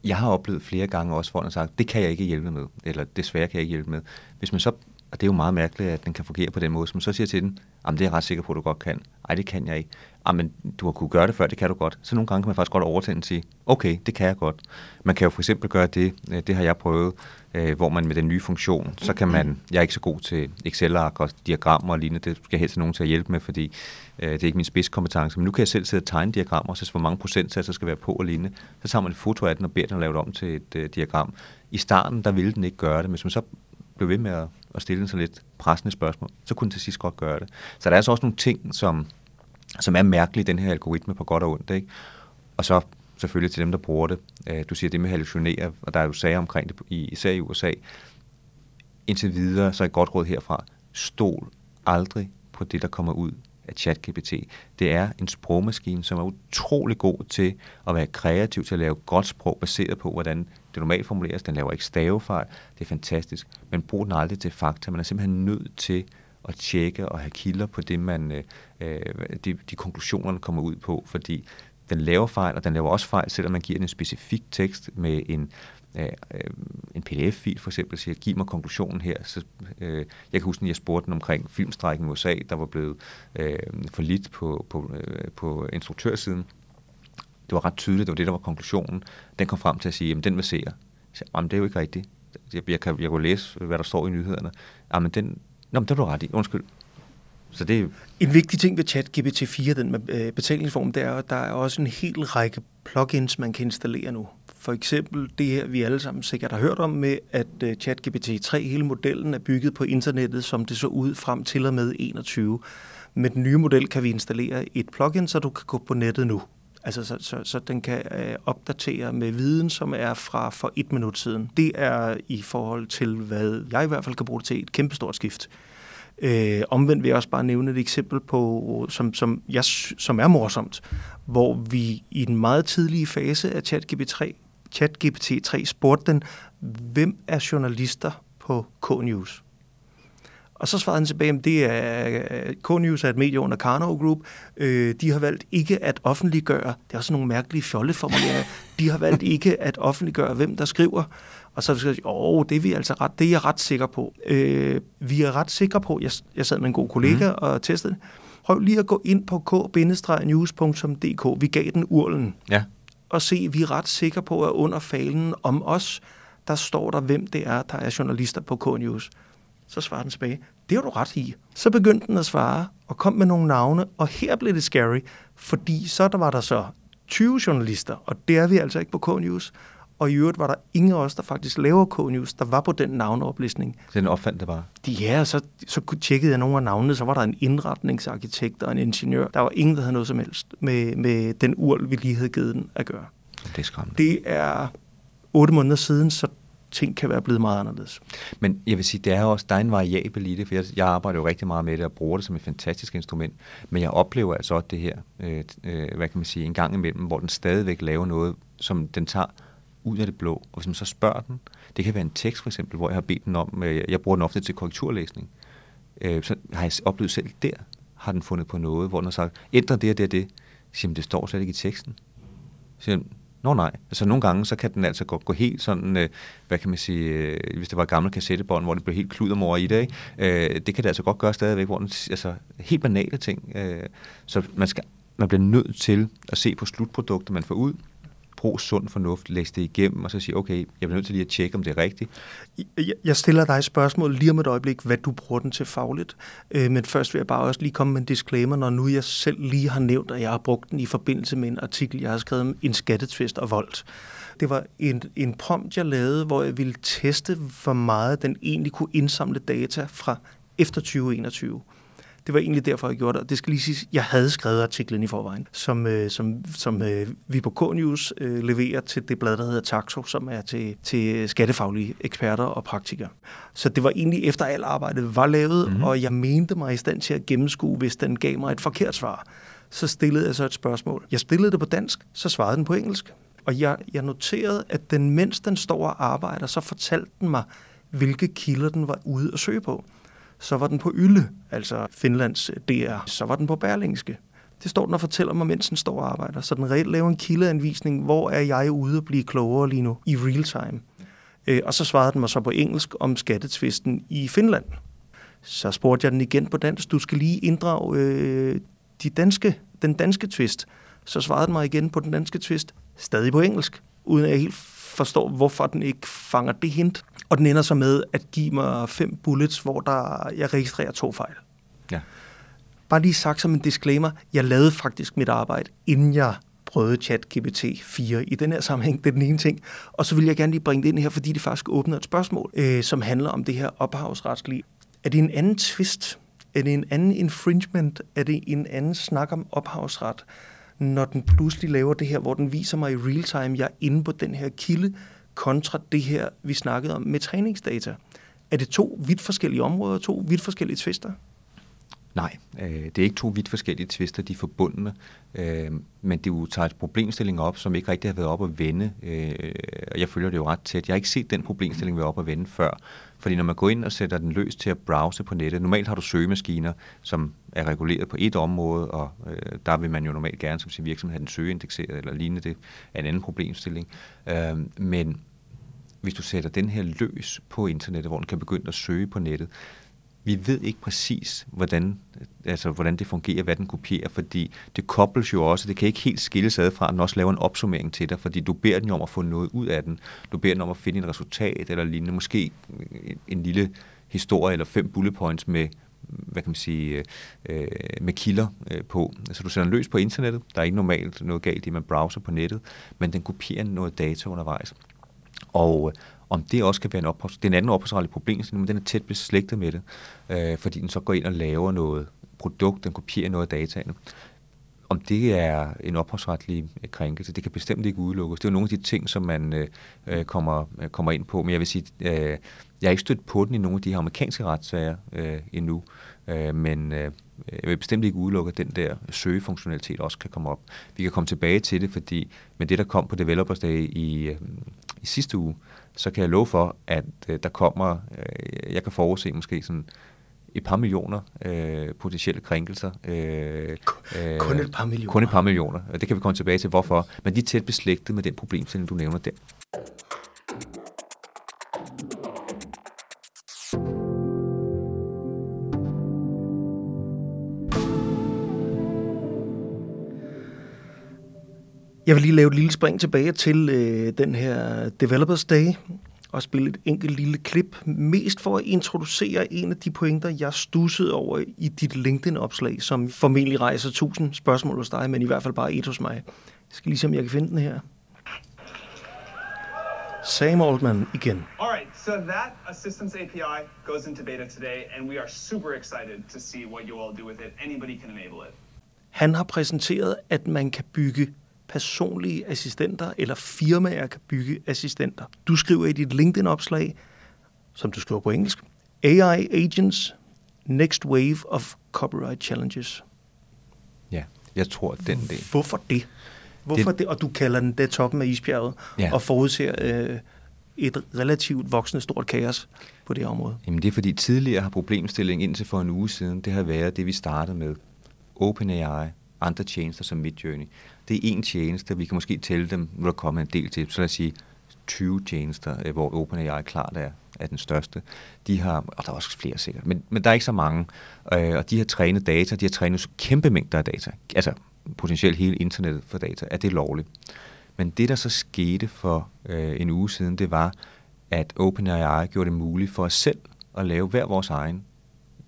B: jeg har oplevet flere gange også, hvor han har sagt, det kan jeg ikke hjælpe med, eller desværre kan jeg ikke hjælpe med. Hvis man så og det er jo meget mærkeligt, at den kan fungere på den måde. Så man så siger til den, jamen det er jeg ret sikker på, at du godt kan. Nej, det kan jeg ikke. Jamen, du har kunne gøre det før, det kan du godt. Så nogle gange kan man faktisk godt overtænde og sige, okay, det kan jeg godt. Man kan jo for eksempel gøre det, øh, det har jeg prøvet, øh, hvor man med den nye funktion, så kan man, jeg er ikke så god til Excel-ark og diagrammer og lignende, det skal jeg helst have nogen til at hjælpe med, fordi øh, det er ikke min spidskompetence, men nu kan jeg selv sidde og tegne diagrammer, så hvor mange procentsatser skal være på og lignende. Så tager man et foto af den og beder den at lave det om til et diagram. I starten, der ville den ikke gøre det, men hvis man så blev ved med at, at stille så lidt pressende spørgsmål, så kunne den til sidst godt gøre det. Så der er altså også nogle ting, som, som er mærkelige i den her algoritme på godt og ondt. Ikke? Og så selvfølgelig til dem, der bruger det. Øh, du siger det med hallucinere, og der er jo sager omkring det, især i USA. Indtil videre, så er et godt råd herfra. Stol aldrig på det, der kommer ud af ChatGPT. Det er en sprogmaskine, som er utrolig god til at være kreativ, til at lave godt sprog, baseret på, hvordan det normalt formuleres. Den laver ikke stavefejl. Det er fantastisk. Men brug den aldrig til fakta. Man er simpelthen nødt til at tjekke og have kilder på det, man, øh, øh de, de konklusioner, kommer ud på, fordi den laver fejl, og den laver også fejl, selvom man giver den en specifik tekst med en øh, øh en pdf-fil for eksempel, siger, giv mig konklusionen her. Så, øh, jeg kan huske, at jeg spurgte den omkring filmstrækken i USA, der var blevet øh, for lidt på, på, øh, på instruktørsiden. Det var ret tydeligt, det var det, der var konklusionen. Den kom frem til at sige, jamen den verserer. Jeg sagde, jamen, det er jo ikke rigtigt. Jeg, jeg, kan, jeg kunne læse, hvad der står i nyhederne. Jamen, den, Nå, men det var du ret i. Undskyld.
A: Så det... En vigtig ting ved ChatGPT 4, den med betalingsform, det er, at der er også en hel række plugins, man kan installere nu. For eksempel det her, vi alle sammen sikkert har hørt om med, at øh, ChatGPT 3, hele modellen er bygget på internettet, som det så ud frem til og med 21. Med den nye model kan vi installere et plugin, så du kan gå på nettet nu. Altså, så, så, så den kan øh, opdatere med viden, som er fra for et minut siden. Det er i forhold til, hvad jeg i hvert fald kan bruge det til, et kæmpestort skift. Øh, omvendt vil jeg også bare nævne et eksempel på, som, som, jeg, som er morsomt, hvor vi i den meget tidlige fase af ChatGPT 3, ChatGPT 3 spurgte den, hvem er journalister på K-News? Og så svarede han tilbage, at det er K-News er et medie under Karnov Group. Øh, de har valgt ikke at offentliggøre, det er også nogle mærkelige fjolleformuleringer, *laughs* de har valgt ikke at offentliggøre, hvem der skriver. Og så skal jeg åh, det er vi altså ret, det er jeg ret sikker på. Øh, vi er ret sikre på, jeg, jeg sad med en god kollega mm. og testede det. Prøv lige at gå ind på k-news.dk. Vi gav den urlen.
B: Ja.
A: Og se, vi er ret sikre på, at under falen om os, der står der, hvem det er, der er journalister på K-News. Så svarer den tilbage, det har du ret i. Så begyndte den at svare, og kom med nogle navne, og her blev det scary, fordi så der var der så 20 journalister, og det er vi altså ikke på K-News. Og i øvrigt var der ingen af os, der faktisk laver K-News, der var på den navneoplistning.
B: Den opfandt det bare?
A: De, ja, så, så tjekkede jeg nogle af navnene, så var der en indretningsarkitekt og en ingeniør. Der var ingen, der havde noget som helst med, med den url, vi lige havde givet den at gøre.
B: Det er skræmmende.
A: Det er otte måneder siden, så ting kan være blevet meget anderledes.
B: Men jeg vil sige, det er også, der er en variabel i det, for jeg, jeg arbejder jo rigtig meget med det og bruger det som et fantastisk instrument, men jeg oplever altså også det her, øh, øh, hvad kan man sige, en gang imellem, hvor den stadigvæk laver noget, som den tager ud af det blå. Og hvis man så spørger den, det kan være en tekst for eksempel, hvor jeg har bedt den om, øh, jeg bruger den ofte til korrekturlæsning, øh, så har jeg oplevet selv der, har den fundet på noget, hvor den har sagt, ændre det og det og det. Siger, det står slet ikke i teksten. Så siger, Nå nej, altså nogle gange, så kan den altså gå, gå helt sådan, øh, hvad kan man sige, øh, hvis det var et gammelt kassettebånd, hvor det blev helt kludermor i det, ikke? Øh, det kan det altså godt gøre stadigvæk, hvor den, altså helt banale ting. Øh, så man, skal, man bliver nødt til at se på slutproduktet, man får ud, brug sund fornuft, læse det igennem, og så sige, okay, jeg bliver nødt til lige at tjekke, om det er rigtigt.
A: Jeg stiller dig et spørgsmål lige om et øjeblik, hvad du bruger den til fagligt. Øh, men først vil jeg bare også lige komme med en disclaimer, når nu jeg selv lige har nævnt, at jeg har brugt den i forbindelse med en artikel, jeg har skrevet om en skattetvist og vold. Det var en, en prompt, jeg lavede, hvor jeg ville teste, hvor meget den egentlig kunne indsamle data fra efter 2021. Det var egentlig derfor, jeg gjorde det. Og det skal lige sige, jeg havde skrevet artiklen i forvejen, som, øh, som, som øh, vi på K-News øh, leverer til det blad, der hedder Taxo, som er til, til skattefaglige eksperter og praktikere. Så det var egentlig efter alt arbejdet var lavet, mm-hmm. og jeg mente mig i stand til at gennemskue, hvis den gav mig et forkert svar. Så stillede jeg så et spørgsmål. Jeg stillede det på dansk, så svarede den på engelsk. Og jeg, jeg noterede, at den, mens den står og arbejder, så fortalte den mig, hvilke kilder den var ude at søge på så var den på Yle, altså Finlands øh, DR. Så var den på Berlingske. Det står den og fortæller mig, mens den står og arbejder. Så den reelt laver en kildeanvisning, hvor er jeg ude at blive klogere lige nu, i real time. Øh, og så svarede den mig så på engelsk om skattetvisten i Finland. Så spurgte jeg den igen på dansk. Du skal lige inddrage øh, de danske, den danske twist. Så svarede den mig igen på den danske twist, stadig på engelsk, uden at jeg helt forstår, hvorfor den ikke fanger det hint. Og den ender så med at give mig fem bullets, hvor der, jeg registrerer to fejl.
B: Ja.
A: Bare lige sagt som en disclaimer, jeg lavede faktisk mit arbejde, inden jeg prøvede ChatGPT 4 i den her sammenhæng. Det er den ene ting. Og så vil jeg gerne lige bringe det ind her, fordi det faktisk åbner et spørgsmål, øh, som handler om det her ophavsretslige. Er det en anden twist? Er det en anden infringement? Er det en anden snak om ophavsret? Når den pludselig laver det her, hvor den viser mig i real time, jeg er inde på den her kilde, kontra det her, vi snakkede om med træningsdata. Er det to vidt forskellige områder, to vidt forskellige tvister?
B: Nej, øh, det er ikke to vidt forskellige tvister, de er forbundne, øh, men det jo tager et problemstilling op, som ikke rigtig har været op at vende, øh, og jeg følger det jo ret tæt. Jeg har ikke set den problemstilling være op at vende før, fordi når man går ind og sætter den løs til at browse på nettet, normalt har du søgemaskiner, som er reguleret på et område, og øh, der vil man jo normalt gerne som sin virksomhed have den søgeindekseret eller lignende, det er en anden problemstilling. Øh, men hvis du sætter den her løs på internettet, hvor den kan begynde at søge på nettet, vi ved ikke præcis, hvordan, altså, hvordan det fungerer, hvad den kopierer, fordi det kobles jo også, det kan ikke helt skilles ad fra, at den også laver en opsummering til dig, fordi du beder den jo om at få noget ud af den. Du beder den om at finde et resultat eller lignende, måske en lille historie eller fem bullet points med, hvad kan man sige, øh, med kilder øh, på. Så du sender løs på internettet. Der er ikke normalt noget galt i, at man browser på nettet, men den kopierer noget data undervejs. Og, om det også kan være en ophavs... Den anden ophavsretlige problem, men den er tæt beslægtet med det, øh, fordi den så går ind og laver noget produkt, den kopierer noget af dataene. Om det er en ophavsretlig øh, krænkelse, det kan bestemt ikke udelukkes. Det er jo nogle af de ting, som man øh, øh kommer, øh, kommer ind på, men jeg vil sige, øh, jeg har ikke stødt på den i nogle af de her amerikanske retssager øh, endnu, øh, men øh, jeg vil bestemt ikke udelukke, at den der søgefunktionalitet også kan komme op. Vi kan komme tilbage til det, fordi med det, der kom på Developers Day i, øh, i sidste uge, så kan jeg love for, at øh, der kommer, øh, jeg kan forudse måske sådan et par millioner øh, potentielle krænkelser.
A: Øh, kun et par millioner?
B: Kun et par millioner. Det kan vi komme tilbage til, hvorfor. Men de er tæt beslægtet med den problemstilling, du nævner der.
A: Jeg vil lige lave et lille spring tilbage til øh, den her Developers Day og spille et enkelt lille klip, mest for at introducere en af de pointer, jeg stussede over i dit LinkedIn-opslag, som formentlig rejser tusind spørgsmål hos dig, men i hvert fald bare et hos mig. Jeg skal lige se, om jeg kan finde den her. Sam Altman igen.
C: All right, so that assistance API goes into beta today, and we are super excited to see what you all do with it. Anybody can enable it.
A: Han har præsenteret, at man kan bygge personlige assistenter, eller firmaer kan bygge assistenter. Du skriver i dit LinkedIn-opslag, som du skriver på engelsk, AI Agents, Next Wave of Copyright Challenges.
B: Ja, jeg tror, den del.
A: Hvorfor det? Hvorfor det, det? Og du kalder den det toppen af isbjerget, ja. og forudser øh, et relativt voksende stort kaos på det område.
B: Jamen det er fordi tidligere har problemstillingen indtil for en uge siden, det har været det, vi startede med. OpenAI, andre tjenester som Midjourney. Det er en tjeneste, vi kan måske tælle dem, nu der kommer en del til, så lad os sige 20 tjenester, øh, hvor OpenAI klart er, er den største. De har, og der er også flere sikkert, men, men der er ikke så mange, øh, og de har trænet data, de har trænet kæmpe mængder af data, altså potentielt hele internettet for data, er det lovligt. Men det, der så skete for øh, en uge siden, det var, at OpenAI gjorde det muligt for os selv at lave hver vores egen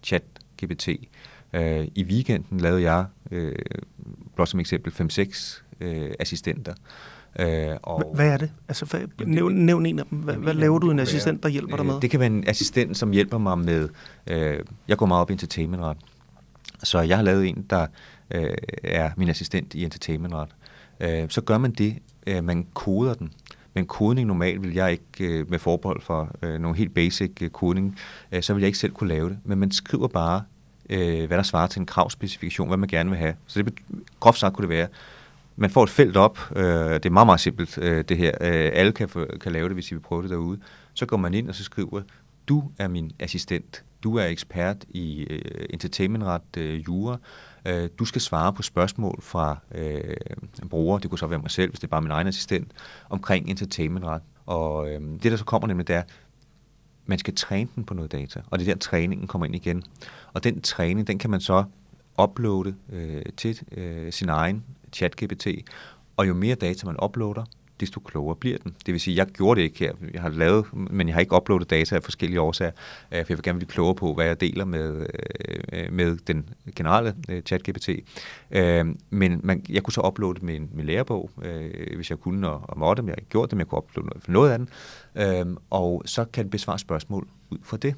B: chat-GPT. Øh, I weekenden lavede jeg, øh, blot som eksempel, 5-6 øh, assistenter.
A: Øh, og hvad er det? Altså, hvad, nævn, nævn en af dem. Hvad, hvad laver du en assistent, der hjælper dig med?
B: Det kan være en assistent, som hjælper mig med... Øh, jeg går meget op i entertainmentret. Så jeg har lavet en, der øh, er min assistent i entertainmentret. Øh, så gør man det, øh, man koder den. Men kodning normalt vil jeg ikke øh, med forbehold for øh, nogle helt basic øh, kodning, øh, så vil jeg ikke selv kunne lave det. Men man skriver bare øh, hvad der svarer til en kravspecifikation, hvad man gerne vil have. Så det, groft sagt kunne det være, man får et felt op, øh, det er meget, meget simpelt øh, det her, øh, alle kan, få, kan lave det, hvis I vil prøve det derude. Så går man ind og så skriver, du er min assistent, du er ekspert i øh, entertainmentret, øh, jura, øh, du skal svare på spørgsmål fra øh, en bruger, det kunne så være mig selv, hvis det er bare min egen assistent, omkring entertainmentret. Og øh, det, der så kommer nemlig, det er, man skal træne den på noget data, og det er der, træningen kommer ind igen. Og den træning, den kan man så uploade øh, til øh, sin egen chat-GPT, og jo mere data man uploader, desto klogere bliver den. Det vil sige, jeg gjorde det ikke her. Jeg har lavet, men jeg har ikke uploadet data af forskellige årsager, øh, for jeg vil gerne blive klogere på, hvad jeg deler med, øh, med den generelle øh, chat-GPT. Men man, jeg kunne så uploade min, min lærebog, hvis jeg kunne og, og måtte, men jeg har ikke gjort det, men jeg kunne uploade noget, for noget af den. Og så kan den besvare spørgsmål ud fra det.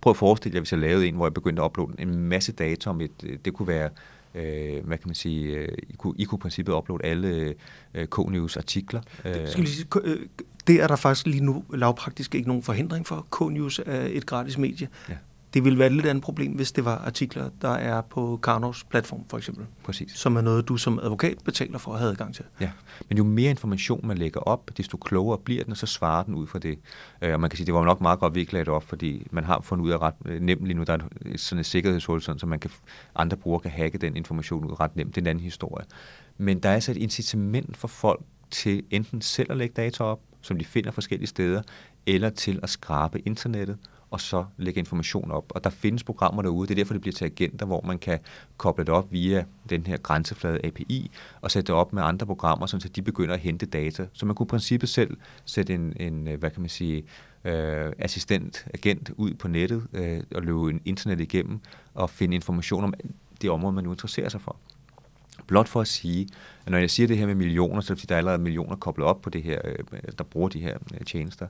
B: Prøv at forestille jer, hvis jeg lavede en, hvor jeg begyndte at uploade en masse data om et, det kunne være øh, hvad kan man sige, øh, I, kunne, I kunne i princippet uploade alle øh, K-News artikler.
A: Det, skal lige sige, øh, det er der faktisk lige nu lavpraktisk ikke nogen forhindring for. K-News er et gratis medie. Ja. Det ville være et lidt andet problem, hvis det var artikler, der er på Karnovs platform, for eksempel.
B: Præcis.
A: Som er noget, du som advokat betaler for at have adgang til.
B: Ja, men jo mere information man lægger op, desto klogere bliver den, og så svarer den ud fra det. Øh, og man kan sige, det var nok meget godt, vi ikke lagde det op, fordi man har fundet ud af ret øh, nemt lige nu, der er sådan et sikkerhedshul, sådan, så man kan, andre brugere kan hacke den information ud ret nemt. Det er en anden historie. Men der er altså et incitament for folk til enten selv at lægge data op, som de finder forskellige steder, eller til at skrabe internettet og så lægge information op. Og der findes programmer derude, det er derfor, det bliver til agenter, hvor man kan koble det op via den her grænseflade API, og sætte det op med andre programmer, så de begynder at hente data. Så man kunne i princippet selv sætte en, en øh, hvad kan man sige, øh, assistent, agent ud på nettet øh, og løbe en internet igennem og finde information om det område, man nu interesserer sig for. Blot for at sige, at når jeg siger det her med millioner, så er det fordi, der er allerede millioner koblet op på det her, øh, der bruger de her øh, tjenester.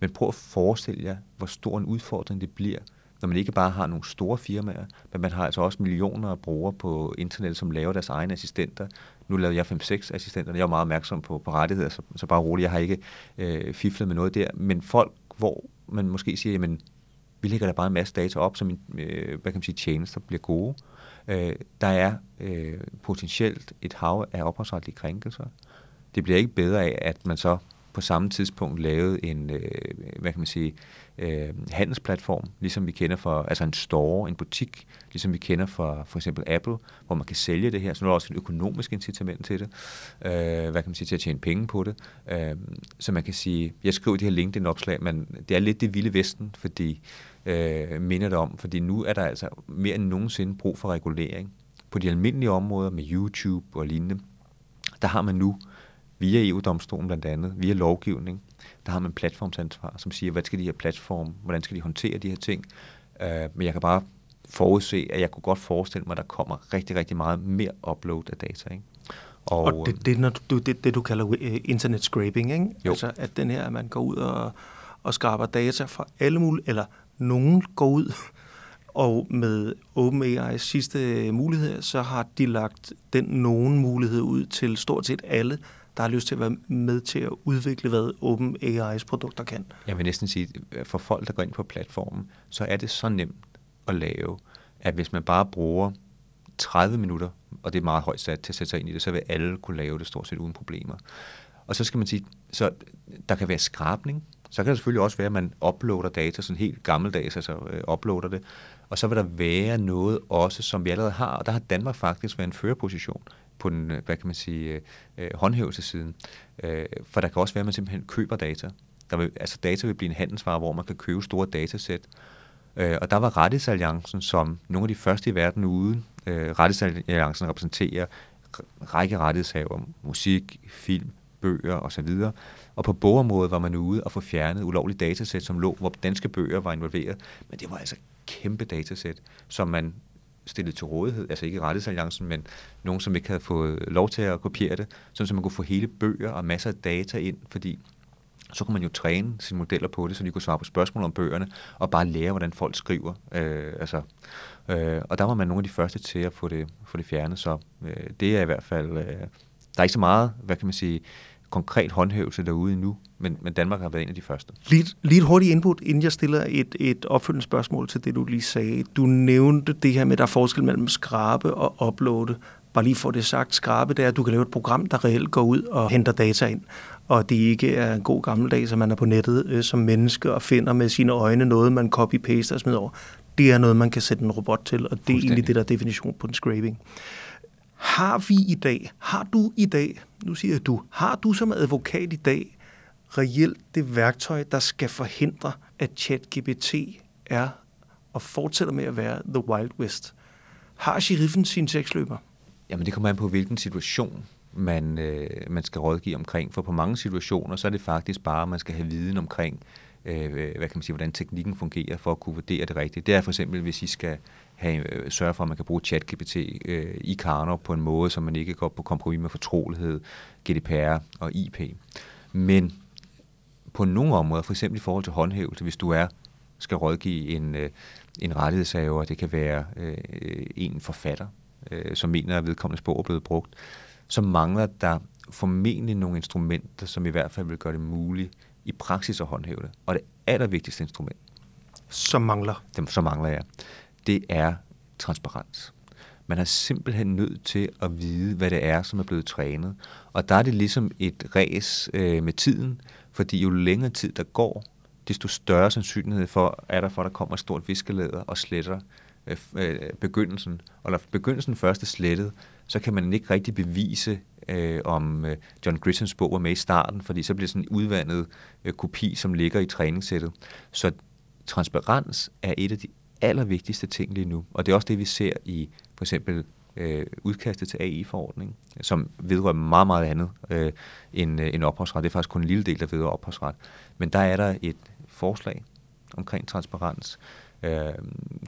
B: Men prøv at forestille jer, hvor stor en udfordring det bliver, når man ikke bare har nogle store firmaer, men man har altså også millioner af brugere på internet, som laver deres egne assistenter. Nu lavede jeg 5-6 assistenter, jeg er meget opmærksom på, på rettigheder, så, så bare roligt, jeg har ikke øh, fiflet med noget der. Men folk, hvor man måske siger, jamen, vi lægger der bare en masse data op, så min, øh, hvad kan man sige, tjenester bliver gode. Øh, der er øh, potentielt et hav af ophavsretlige krænkelser. Det bliver ikke bedre af, at man så på samme tidspunkt lavet en, øh, hvad kan man sige, øh, handelsplatform, ligesom vi kender for altså en store, en butik, ligesom vi kender for for eksempel Apple, hvor man kan sælge det her. Så nu er der også et økonomisk incitament til det. Øh, hvad kan man sige, til at tjene penge på det. Øh, så man kan sige, jeg skriver det her LinkedIn-opslag, men det er lidt det vilde vesten, fordi øh, minder det om, fordi nu er der altså mere end nogensinde brug for regulering. På de almindelige områder med YouTube og lignende, der har man nu via EU-domstolen blandt andet, via lovgivning, der har man platformsansvar, som siger, hvad skal de her platform, hvordan skal de håndtere de her ting. Uh, men jeg kan bare forudse, at jeg kunne godt forestille mig, at der kommer rigtig, rigtig meget mere upload af data. Ikke?
A: Og, og det, det, når du, det, det, du kalder uh, internet scraping, ikke?
B: Jo.
A: Altså, at den her, at man går ud og, og skraber data fra alle mulige, eller nogen går ud og med OpenAI's sidste mulighed, så har de lagt den nogen mulighed ud til stort set alle, der har lyst til at være med til at udvikle, hvad Open AI's produkter kan.
B: Jeg vil næsten sige, for folk, der går ind på platformen, så er det så nemt at lave, at hvis man bare bruger 30 minutter, og det er meget højt sat til at sætte sig ind i det, så vil alle kunne lave det stort set uden problemer. Og så skal man sige, så der kan være skrabning, så kan det selvfølgelig også være, at man uploader data, sådan helt gammeldags, altså øh, uploader det, og så vil der være noget også, som vi allerede har, og der har Danmark faktisk været en førerposition på den, øh, hvad kan man sige, øh, øh håndhævelsesiden. Øh, for der kan også være, at man simpelthen køber data. Der vil, altså data vil blive en handelsvare, hvor man kan købe store datasæt. Øh, og der var Rettighedsalliancen som nogle af de første i verden ude. Øh, Rettighedsalliancen repræsenterer række rettighedshaver, musik, film, bøger osv. Og på bogområdet var man ude og få fjernet ulovlige datasæt, som lå, hvor danske bøger var involveret. Men det var altså kæmpe datasæt, som man stillet til rådighed, altså ikke rettighedsalliancen, men nogen, som ikke havde fået lov til at kopiere det, sådan så man kunne få hele bøger og masser af data ind, fordi så kunne man jo træne sine modeller på det, så de kunne svare på spørgsmål om bøgerne, og bare lære, hvordan folk skriver. Øh, altså, øh, og der var man nogle af de første til at få det, få det fjernet, så øh, det er i hvert fald... Øh, der er ikke så meget, hvad kan man sige, konkret håndhævelse derude endnu, men, men Danmark har været en af de første.
A: Lige, lige et hurtigt input, inden jeg stiller et, et opfølgende spørgsmål til det, du lige sagde. Du nævnte det her med, at der er forskel mellem skrabe og uploade. Bare lige for det sagt, skrabe, det er, at du kan lave et program, der reelt går ud og henter data ind. Og det ikke er en god gammeldag, at man er på nettet øh, som menneske og finder med sine øjne noget, man copy-paster og smider over. Det er noget, man kan sætte en robot til, og det er egentlig det, der er definition på en scraping. Har vi i dag, har du i dag, nu siger jeg du, har du som advokat i dag reelt det værktøj, der skal forhindre, at ChatGPT er og fortsætter med at være the wild west? Har sheriffen sin seksløber?
B: Jamen det kommer an på, hvilken situation man, øh, man skal rådgive omkring. For på mange situationer, så er det faktisk bare, at man skal have viden omkring, øh, hvad kan man sige, hvordan teknikken fungerer for at kunne vurdere det rigtigt. Det er for eksempel, hvis I skal have, øh, sørge for, at man kan bruge ChatGPT øh, i Karner på en måde, så man ikke går på kompromis med fortrolighed, GDPR og IP. Men på nogle områder, for eksempel i forhold til håndhævelse, hvis du er skal rådgive en, øh, en rettighedshaver, det kan være øh, en forfatter, øh, som mener, at vedkommende sprog er blevet brugt, så mangler der formentlig nogle instrumenter, som i hvert fald vil gøre det muligt i praksis at håndhæve det. Og det allervigtigste instrument,
A: som mangler,
B: dem, som mangler jeg, det er transparens. Man er simpelthen nødt til at vide, hvad det er, som er blevet trænet. Og der er det ligesom et ræs øh, med tiden, fordi jo længere tid der går, desto større sandsynlighed for, er der for, at der kommer et stort viskelæder og sletter øh, øh, begyndelsen. Og når begyndelsen først er slettet, så kan man ikke rigtig bevise, øh, om øh, John Grishams bog var med i starten, fordi så bliver det sådan en udvandet øh, kopi, som ligger i træningssættet. Så transparens er et af de allervigtigste ting lige nu, og det er også det, vi ser i for eksempel øh, udkastet til AI-forordning, som vedrører meget, meget andet øh, end, øh, end ophavsret. Det er faktisk kun en lille del, der vedrører ophavsret. Men der er der et forslag omkring transparens. Øh,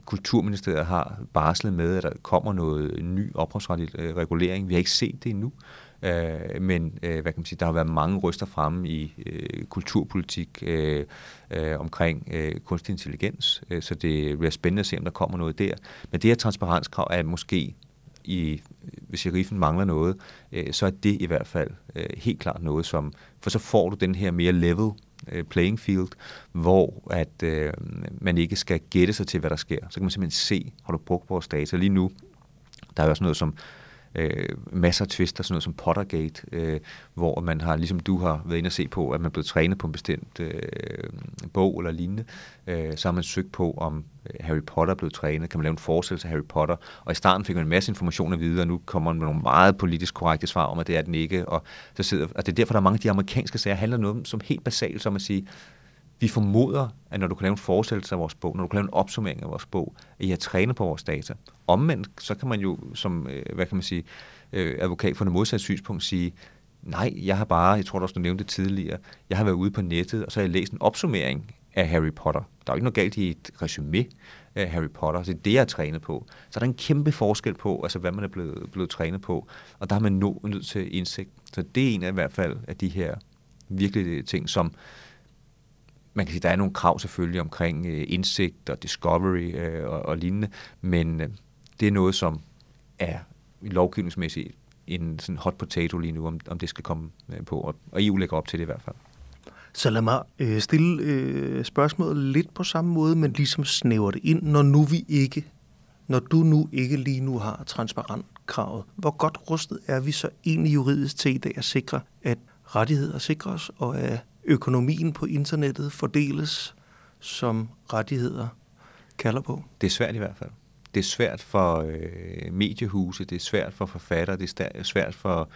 B: Kulturministeriet har barslet med, at der kommer noget ny ophavsretlig øh, regulering. Vi har ikke set det endnu. Øh, men øh, hvad kan man sige, der har været mange ryster fremme i øh, kulturpolitik øh, øh, omkring øh, kunstig intelligens, øh, så det bliver spændende at se, om der kommer noget der. Men det her transparenskrav er måske i, hvis sheriffen mangler noget, øh, så er det i hvert fald øh, helt klart noget, som, for så får du den her mere level øh, playing field, hvor at øh, man ikke skal gætte sig til, hvad der sker. Så kan man simpelthen se, har du brugt vores data lige nu. Der er jo også noget som øh, masser af twister, sådan noget som Pottergate, øh, hvor man har, ligesom du har været inde og se på, at man er blevet trænet på en bestemt øh, bog eller lignende. Øh, så har man søgt på, om øh, Harry Potter er blevet trænet. Kan man lave en forestillelse af Harry Potter? Og i starten fik man en masse information at vide, og nu kommer man med nogle meget politisk korrekte svar om, at det er den ikke. Og, så sidder, og det er derfor, der er mange af de amerikanske sager, handler noget som helt basalt, som at sige, vi formoder, at når du kan lave en forestillelse af vores bog, når du kan lave en opsummering af vores bog, at I har trænet på vores data. Omvendt, så kan man jo som, øh, hvad kan man sige, øh, advokat for det modsatte synspunkt sige, nej, jeg har bare, jeg tror du også, du nævnte det tidligere, jeg har været ude på nettet, og så har jeg læst en opsummering af Harry Potter. Der er jo ikke noget galt i et resume af Harry Potter, så det er det, jeg har trænet på. Så der er en kæmpe forskel på, altså hvad man er blevet, blevet trænet på, og der har man nå, nødt til indsigt. Så det er en af i hvert fald af de her virkelige ting, som, man kan sige, der er nogle krav selvfølgelig omkring øh, indsigt og discovery øh, og, og lignende, men øh, det er noget, som er lovgivningsmæssigt en sådan hot potato lige nu, om, om det skal komme øh, på, og, og EU lægger op til det i hvert fald.
A: Så lad mig øh, stille øh, spørgsmålet lidt på samme måde, men ligesom snæver det ind, når nu vi ikke, når du nu ikke lige nu har transparent kravet. Hvor godt rustet er vi så egentlig juridisk til i dag at sikre, at rettigheder sikres, og at økonomien på internettet fordeles, som rettigheder kalder på?
B: Det er svært i hvert fald. Det er svært for øh, mediehuse, det er svært for forfattere, det er svært for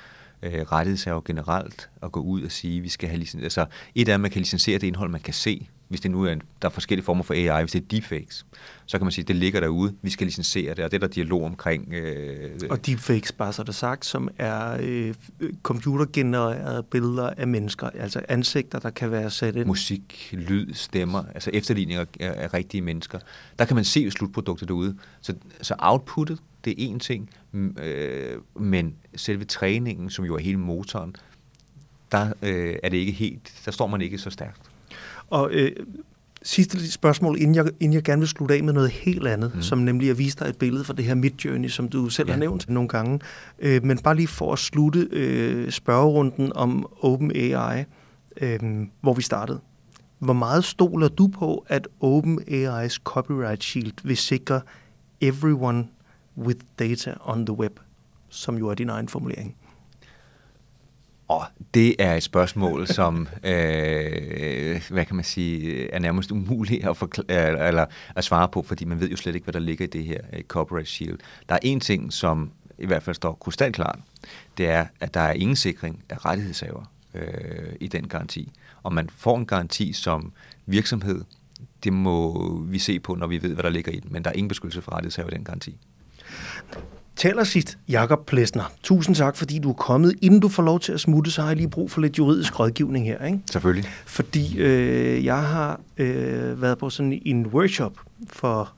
B: øh, rettighedshaver generelt at gå ud og sige, at vi skal have licens. Altså, et er, at man kan licensere det indhold, man kan se, hvis det nu er, der er forskellige former for AI, hvis det er deepfakes, så kan man sige, at det ligger derude, vi skal licensere det, og det er der dialog omkring. Øh,
A: og deepfakes, bare så det sagt, som er øh, computergenererede billeder af mennesker, altså ansigter, der kan være sat ind.
B: Musik, lyd, stemmer, altså efterligninger af, af rigtige mennesker. Der kan man se slutproduktet derude. Så, så outputtet, det er en ting, øh, men selve træningen, som jo er hele motoren, der øh, er det ikke helt, der står man ikke så stærkt.
A: Og øh, sidste spørgsmål, inden jeg, inden jeg gerne vil slutte af med noget helt andet, mm. som nemlig at vise dig et billede fra det her Midjourney, som du selv ja. har nævnt nogle gange. Øh, men bare lige for at slutte øh, spørgerunden om OpenAI, øh, hvor vi startede. Hvor meget stoler du på, at OpenAI's copyright shield vil sikre everyone with data on the web, som jo er din egen formulering?
B: Og det er et spørgsmål, som *laughs* øh, hvad kan man sige, er nærmest umuligt at, forklare, eller at svare på, fordi man ved jo slet ikke, hvad der ligger i det her øh, uh, corporate shield. Der er en ting, som i hvert fald står krystalklart, det er, at der er ingen sikring af rettighedshaver øh, i den garanti. Og man får en garanti som virksomhed, det må vi se på, når vi ved, hvad der ligger i den, men der er ingen beskyttelse for rettighedshaver i den garanti.
A: Til sidst, Jakob Plesner, tusind tak, fordi du er kommet. Inden du får lov til at smutte, så har jeg lige brug for lidt juridisk rådgivning her. Ikke?
B: Selvfølgelig.
A: Fordi øh, jeg har øh, været på sådan en workshop for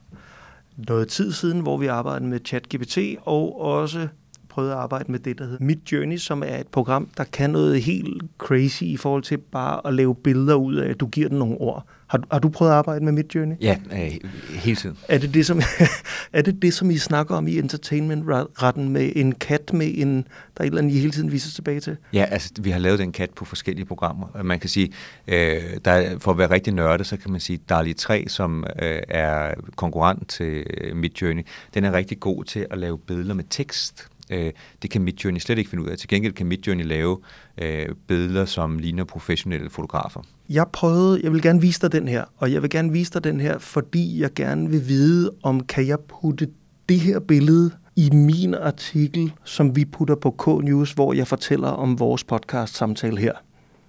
A: noget tid siden, hvor vi arbejdede med ChatGPT, og også prøvet at arbejde med det, der hedder Midjourney, som er et program, der kan noget helt crazy i forhold til bare at lave billeder ud af, at du giver den nogle ord. Har, har du prøvet at arbejde med Midjourney?
B: Ja, øh, hele tiden.
A: Er det det, som, *laughs* er det det, som I snakker om i entertainment-retten med en kat med en, der er et eller andet, I hele tiden viser tilbage til?
B: Ja, altså vi har lavet den kat på forskellige programmer. Man kan sige, øh, der, for at være rigtig nørdet, så kan man sige, DALI 3, som øh, er konkurrent til Midjourney, den er rigtig god til at lave billeder med tekst. Øh, det kan Midjourney slet ikke finde ud af. Til gengæld kan Midjourney lave øh, billeder, som ligner professionelle fotografer.
A: Jeg prøvede, jeg vil gerne vise dig den her, og jeg vil gerne vise dig den her, fordi jeg gerne vil vide, om kan jeg putte det her billede i min artikel, som vi putter på K-News, hvor jeg fortæller om vores podcast-samtale her.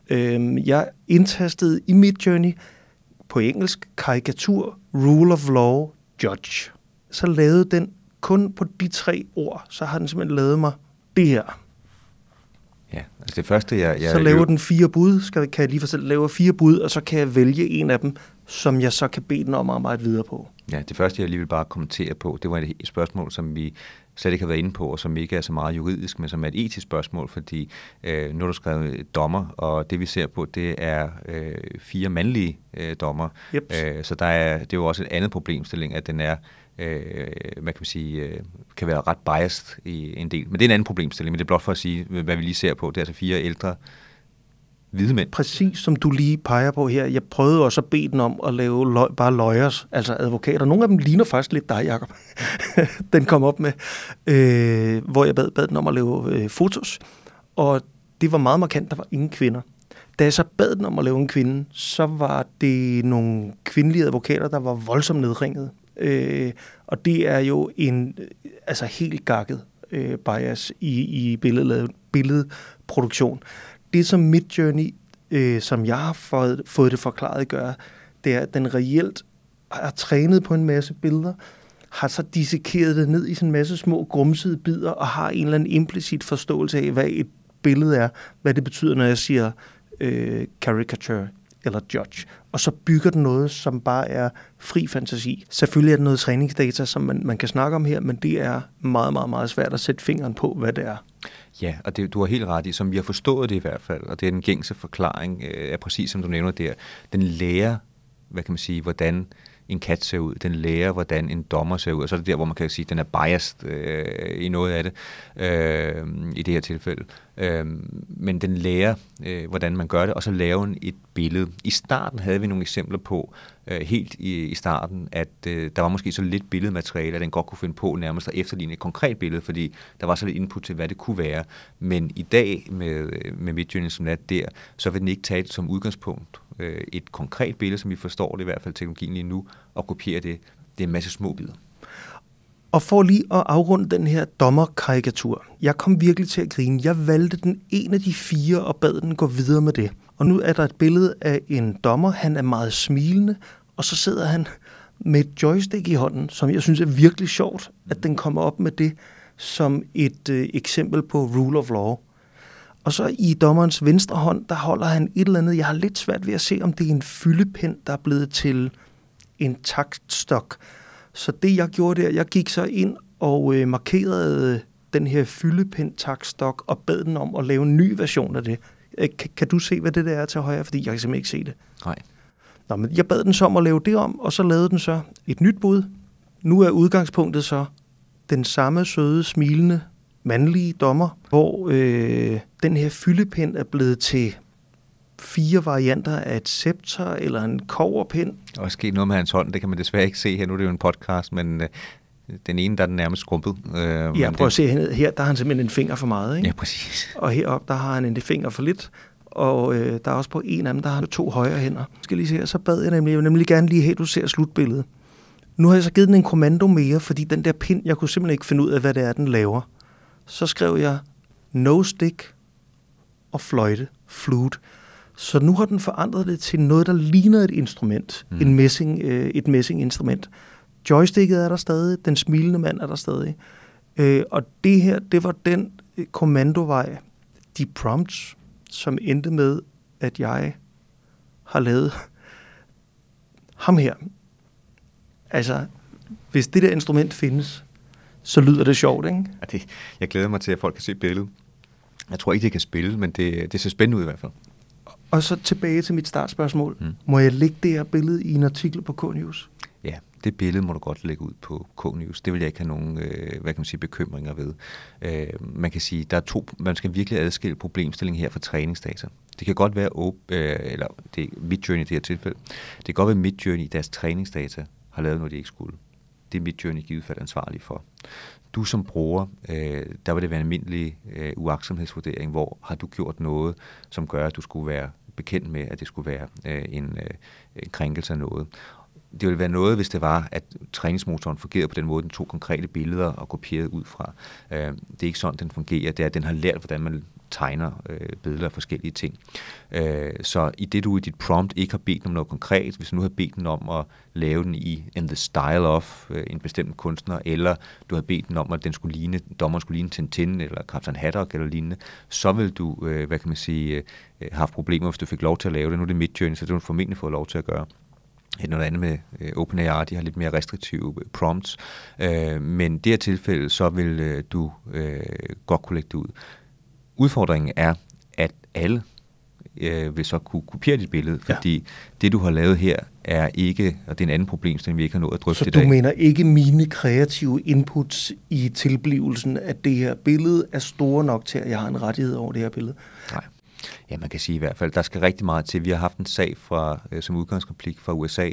A: Øh, jeg indtastede i Midjourney på engelsk karikatur, rule of law, judge. Så lavede den kun på de tre ord, så har den simpelthen lavet mig det her.
B: Ja, altså det første, jeg... jeg
A: så laver den fire bud, skal, kan jeg lige for selv lave fire bud, og så kan jeg vælge en af dem, som jeg så kan bede den om at arbejde videre på.
B: Ja, det første, jeg lige vil bare kommentere på, det var et spørgsmål, som vi slet ikke har været inde på, og som ikke er så meget juridisk, men som er et etisk spørgsmål, fordi øh, nu har du skrevet dommer, og det vi ser på, det er øh, fire mandlige øh, dommer. Yep. Øh, så der er, det er jo også et andet problemstilling, at den er øh, hvad kan man sige, øh, kan være ret biased i en del. Men det er en anden problemstilling, men det er blot for at sige, hvad vi lige ser på. Det er altså fire ældre hvide mænd.
A: Præcis som du lige peger på her. Jeg prøvede også at bede den om at lave løg, bare lawyers, altså advokater. Nogle af dem ligner faktisk lidt dig, Jacob. *laughs* den kom op med, øh, hvor jeg bad, bad den om at lave øh, fotos. Og det var meget markant, der var ingen kvinder. Da jeg så bad den om at lave en kvinde, så var det nogle kvindelige advokater, der var voldsomt nedringet. Øh, og det er jo en øh, altså helt gakket øh, bias i, i billed, billedproduktion. Det som Midjourney, øh, som jeg har fået, fået det forklaret, gør, det er, at den reelt har trænet på en masse billeder, har så dissekeret det ned i sådan en masse små grumsede bidder, og har en eller anden implicit forståelse af, hvad et billede er, hvad det betyder, når jeg siger øh, caricature eller judge. Og så bygger den noget, som bare er fri fantasi. Selvfølgelig er det noget træningsdata, som man, man kan snakke om her, men det er meget, meget, meget svært at sætte fingeren på, hvad det er.
B: Ja, og det, du har helt ret i, som vi har forstået det i hvert fald, og det er den gængse forklaring, øh, er præcis som du nævner der. Den lærer, hvad kan man sige, hvordan en kat ser ud, den lærer, hvordan en dommer ser ud, og så er det der, hvor man kan sige, at den er biased øh, i noget af det, øh, i det her tilfælde. Øh, men den lærer, øh, hvordan man gør det, og så laver den et billede. I starten havde vi nogle eksempler på, øh, helt i, i starten, at øh, der var måske så lidt billedmateriale, at den godt kunne finde på nærmest at efterligne et konkret billede, fordi der var så lidt input til, hvad det kunne være. Men i dag, med, øh, med Midjourney som er der, så vil den ikke tage det som udgangspunkt øh, et konkret billede, som vi forstår det i hvert fald teknologien lige nu, og kopiere det. Det er en masse små bidder.
A: Og for lige at afrunde den her dommerkarikatur. Jeg kom virkelig til at grine. Jeg valgte den ene af de fire og bad den gå videre med det. Og nu er der et billede af en dommer. Han er meget smilende, og så sidder han med et joystick i hånden, som jeg synes er virkelig sjovt, at den kommer op med det som et øh, eksempel på rule of law. Og så i dommerens venstre hånd, der holder han et eller andet. Jeg har lidt svært ved at se, om det er en fyldepind, der er blevet til en taktstok. Så det, jeg gjorde der, jeg gik så ind og øh, markerede den her fyldepind taktstok og bad den om at lave en ny version af det. Øh, kan, kan du se, hvad det der er til højre? Fordi jeg kan simpelthen ikke se det.
B: Nej.
A: Nå, men jeg bad den så om at lave det om, og så lavede den så et nyt bud. Nu er udgangspunktet så den samme søde, smilende mandlige dommer, hvor øh, den her fyldepind er blevet til fire varianter af et scepter eller en koverpind.
B: Er sket noget med hans hånd, det kan man desværre ikke se her. Nu er det jo en podcast, men øh, den ene, der er den nærmest skrumpet.
A: Øh, ja, prøv at se herned. Her der har han simpelthen en finger for meget. Ikke?
B: Ja, præcis.
A: Og heroppe der har han en finger for lidt. Og øh, der er også på en af dem, der har to højre hænder. Skal lige se her, så bad jeg nemlig, jeg vil nemlig gerne lige have, at du ser slutbilledet. Nu har jeg så givet den en kommando mere, fordi den der pind, jeg kunne simpelthen ikke finde ud af, hvad det er, den laver så skrev jeg no stick og fløjte, flute. Så nu har den forandret det til noget, der ligner et instrument, mm. en messing, øh, et messinginstrument. Joysticket er der stadig, den smilende mand er der stadig. Øh, og det her, det var den øh, kommandovej, de prompts, som endte med, at jeg har lavet ham her. Altså, hvis det der instrument findes, så lyder det sjovt, ikke?
B: Ja, det, jeg glæder mig til, at folk kan se billedet. Jeg tror ikke, det kan spille, men det, det ser spændende ud i hvert fald.
A: Og så tilbage til mit startspørgsmål. Mm. Må jeg lægge det her billede i en artikel på K-News?
B: Ja, det billede må du godt lægge ud på K-News. Det vil jeg ikke have nogen øh, hvad kan man sige, bekymringer ved. Øh, man kan sige, der er to, man skal virkelig adskille problemstillingen her for træningsdata. Det kan godt være, øh, eller det er Midjourney i det her tilfælde, det kan godt være Midjourney i deres træningsdata har lavet noget, de ikke skulle det er mit journey givet fald ansvarlig for. Du som bruger, øh, der vil det være en almindelig øh, uaksomhedsvurdering, hvor har du gjort noget, som gør, at du skulle være bekendt med, at det skulle være øh, en, øh, en krænkelse af noget. Det ville være noget, hvis det var, at træningsmotoren fungerede på den måde, den tog konkrete billeder og kopierede ud fra. Øh, det er ikke sådan, den fungerer. Det er, at den har lært, hvordan man tegner øh, billeder af forskellige ting. Øh, så i det du i dit prompt ikke har bedt om noget konkret, hvis du nu har bedt den om at lave den i in the style of øh, en bestemt kunstner, eller du har bedt den om, at den skulle ligne, dommeren skulle ligne Tintin, eller Captain Haddock, eller lignende, så vil du, øh, hvad kan man sige, øh, have haft problemer, hvis du fik lov til at lave det. Nu er det Midjourney, så det har du formentlig fået lov til at gøre noget andet med øh, OpenAI, de har lidt mere restriktive øh, prompts, øh, men i det her tilfælde, så vil øh, du øh, godt kunne lægge det ud. Udfordringen er, at alle øh, vil så kunne kopiere dit billede, fordi ja. det, du har lavet her, er ikke, og det er en anden problemstilling, vi ikke har nået at drøfte
A: så
B: i dag.
A: Så du mener ikke mine kreative inputs i tilblivelsen, at det her billede er store nok til, at jeg har en rettighed over det her billede?
B: Nej. Ja, man kan sige i hvert fald, der skal rigtig meget til. Vi har haft en sag fra, øh, som udgangsreplik fra USA,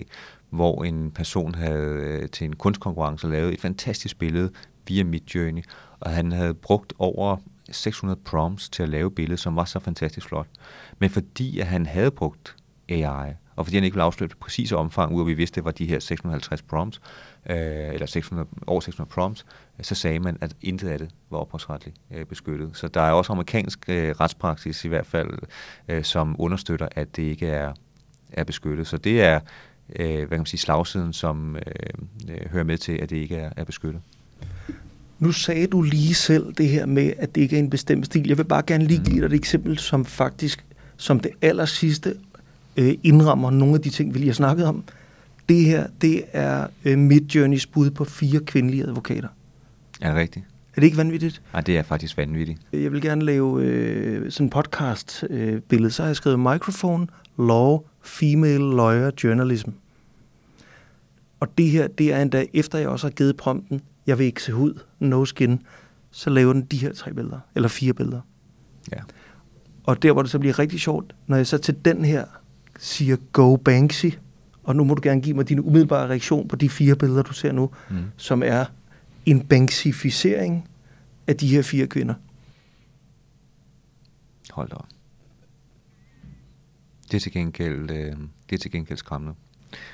B: hvor en person havde øh, til en kunstkonkurrence lavet et fantastisk billede via Midjourney, og han havde brugt over 600 prompts til at lave billedet, som var så fantastisk flot. Men fordi at han havde brugt AI, og fordi han ikke ville afsløre det præcise omfang, ud af vi vidste, det var de her 650 prompts, øh, eller 600, over 600 prompts, så sagde man, at intet af det var ophavsretligt øh, beskyttet. Så der er også amerikansk øh, retspraksis i hvert fald, øh, som understøtter, at det ikke er, er beskyttet. Så det er øh, hvad kan man sige, slagsiden, som øh, øh, hører med til, at det ikke er, er beskyttet.
A: Nu sagde du lige selv det her med, at det ikke er en bestemt stil. Jeg vil bare gerne lige give dig et eksempel, som faktisk som det aller sidste øh, indrammer nogle af de ting, vi lige har snakket om. Det her, det er øh, Midjourneys bud på fire kvindelige advokater.
B: Er det rigtigt?
A: Er det ikke vanvittigt?
B: Nej, det er faktisk vanvittigt.
A: Jeg vil gerne lave øh, sådan en podcast-billede. Øh, så har jeg skrevet microphone, law, female lawyer journalism. Og det her, det er endda, efter jeg også har givet prompten, jeg vil ikke se hud, no skin, så laver den de her tre billeder, eller fire billeder.
B: Ja.
A: Og der, hvor det så bliver rigtig sjovt, når jeg så til den her siger Go Banksy, og nu må du gerne give mig din umiddelbare reaktion på de fire billeder, du ser nu, mm. som er en banksificering af de her fire kvinder.
B: Hold da op. Det er til gengæld, øh, det er til gengæld skræmmende.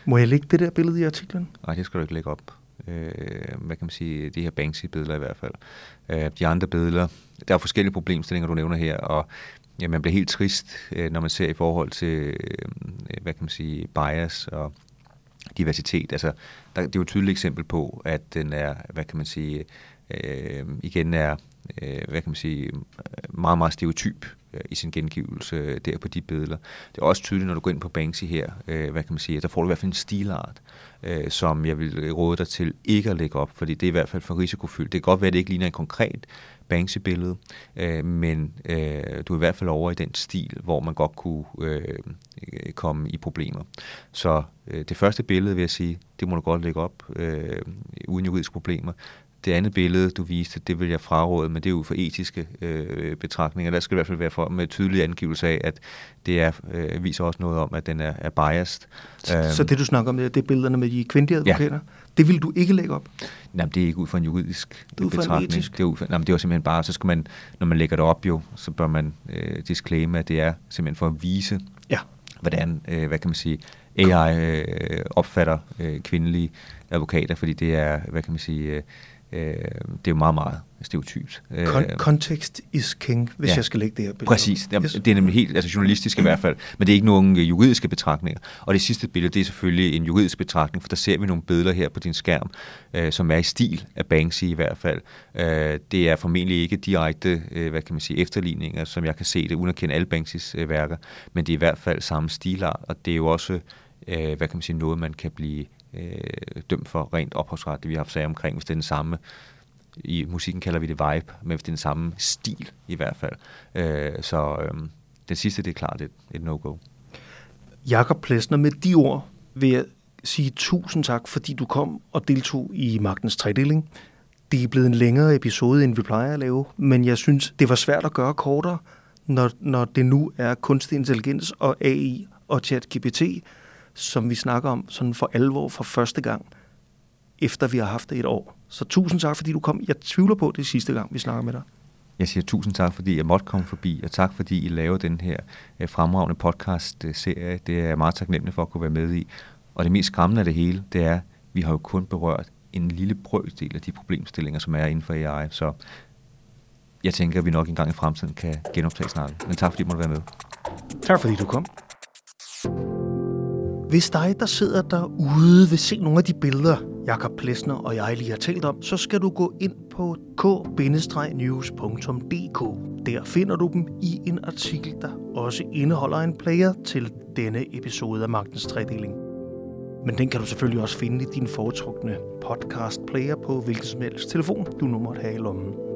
A: Må jeg lægge det der billede i artiklen?
B: Nej, det skal du ikke lægge op. Øh, hvad kan man sige, de her Banksy-billeder i hvert fald. Øh, de andre billeder, der er forskellige problemstillinger, du nævner her, og ja, man bliver helt trist, øh, når man ser i forhold til, øh, hvad kan man sige, bias og diversitet. Altså, der, det er jo et tydeligt eksempel på, at den er, hvad kan man sige, øh, igen er, øh, hvad kan man sige, meget, meget stereotyp øh, i sin gengivelse øh, der på de billeder. Det er også tydeligt, når du går ind på Banksy her, øh, hvad kan man sige, der får du i hvert fald en stilart, øh, som jeg vil øh, råde dig til ikke at lægge op, fordi det er i hvert fald for risikofyldt. Det kan godt være, at det ikke ligner en konkret Banksy-billede, øh, men øh, du er i hvert fald over i den stil, hvor man godt kunne øh, komme i problemer. Så øh, det første billede vil jeg sige, det må du godt lægge op øh, uden juridiske problemer. Det andet billede, du viste, det vil jeg fraråde, men det er jo for etiske øh, betragtninger. Der skal i hvert fald være for, med tydelig angivelse af, at det er, øh, viser også noget om, at den er, er biased.
A: Så, så det, du snakker om, det er billederne med de kvindelige advokater? Ja. Det vil du ikke lægge op?
B: Nej, det er ikke ud fra en juridisk
A: det er
B: betragtning.
A: etisk.
B: Det er, ud fra, nej, det er simpelthen bare, så skal man, når man lægger det op jo, så bør man øh, disclaime, at det er simpelthen for at vise,
A: ja.
B: hvordan, øh, hvad kan man sige, AI øh, opfatter øh, kvindelige advokater, fordi det er, hvad kan man sige, øh, øh, det er jo meget, meget stereotypt.
A: Kon- context is king, hvis ja, jeg skal lægge det her billede.
B: Præcis. Det er, yes. det er nemlig helt altså journalistisk i hvert fald, men det er ikke nogen øh, juridiske betragtninger. Og det sidste billede, det er selvfølgelig en juridisk betragtning, for der ser vi nogle billeder her på din skærm, øh, som er i stil af Banksy i hvert fald. Øh, det er formentlig ikke direkte, øh, hvad kan man sige, efterligninger, som jeg kan se det, uden at kende alle Banksys øh, værker, men det er i hvert fald samme stilart, og det er jo også, øh, hvad kan man sige, noget, man kan blive øh, dømt for rent ophavsret, det vi har haft sager omkring, hvis det er den samme i musikken kalder vi det vibe, men hvis det er den samme stil i hvert fald. Øh, så øh, den sidste, det er klart et, et no-go.
A: Jakob Plesner, med de ord vil jeg sige tusind tak, fordi du kom og deltog i Magtens Tredeling. Det er blevet en længere episode, end vi plejer at lave, men jeg synes, det var svært at gøre kortere, når, når det nu er kunstig intelligens og AI og ChatGPT, som vi snakker om sådan for alvor for første gang, efter vi har haft det et år. Så tusind tak, fordi du kom. Jeg tvivler på, det er sidste gang, vi snakker med dig.
B: Jeg siger tusind tak, fordi jeg måtte komme forbi, og tak, fordi I laver den her øh, fremragende podcast-serie. Det er jeg meget taknemmelig for at kunne være med i. Og det mest skræmmende af det hele, det er, at vi har jo kun berørt en lille brøkdel af de problemstillinger, som er inden for AI. Så jeg tænker, at vi nok engang i fremtiden kan genoptage snakken. Men tak, fordi du måtte være med.
A: Tak, fordi du kom. Hvis dig, der sidder derude, vil se nogle af de billeder, Jakob Plesner og jeg lige har talt om, så skal du gå ind på k-news.dk. Der finder du dem i en artikel, der også indeholder en player til denne episode af Magtens Tredeling. Men den kan du selvfølgelig også finde i din foretrukne podcast player på hvilken som helst telefon, du nu måtte have i lommen.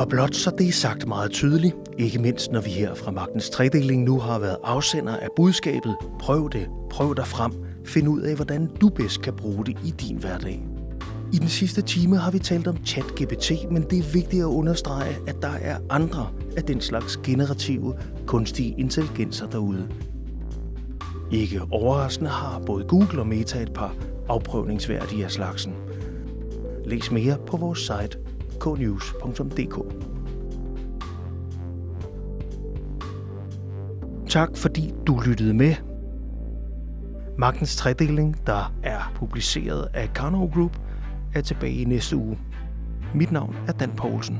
A: Og blot så det er sagt meget tydeligt, ikke mindst når vi her fra Magtens Tredeling nu har været afsender af budskabet, prøv det, prøv dig frem, find ud af, hvordan du bedst kan bruge det i din hverdag. I den sidste time har vi talt om ChatGPT, men det er vigtigt at understrege, at der er andre af den slags generative kunstige intelligenser derude. Ikke overraskende har både Google og Meta et par afprøvningsværdige af slagsen. Læs mere på vores site knews.dk. Tak fordi du lyttede med. Magtens tredeling, der er publiceret af Karnov Group, er tilbage i næste uge. Mit navn er Dan Poulsen.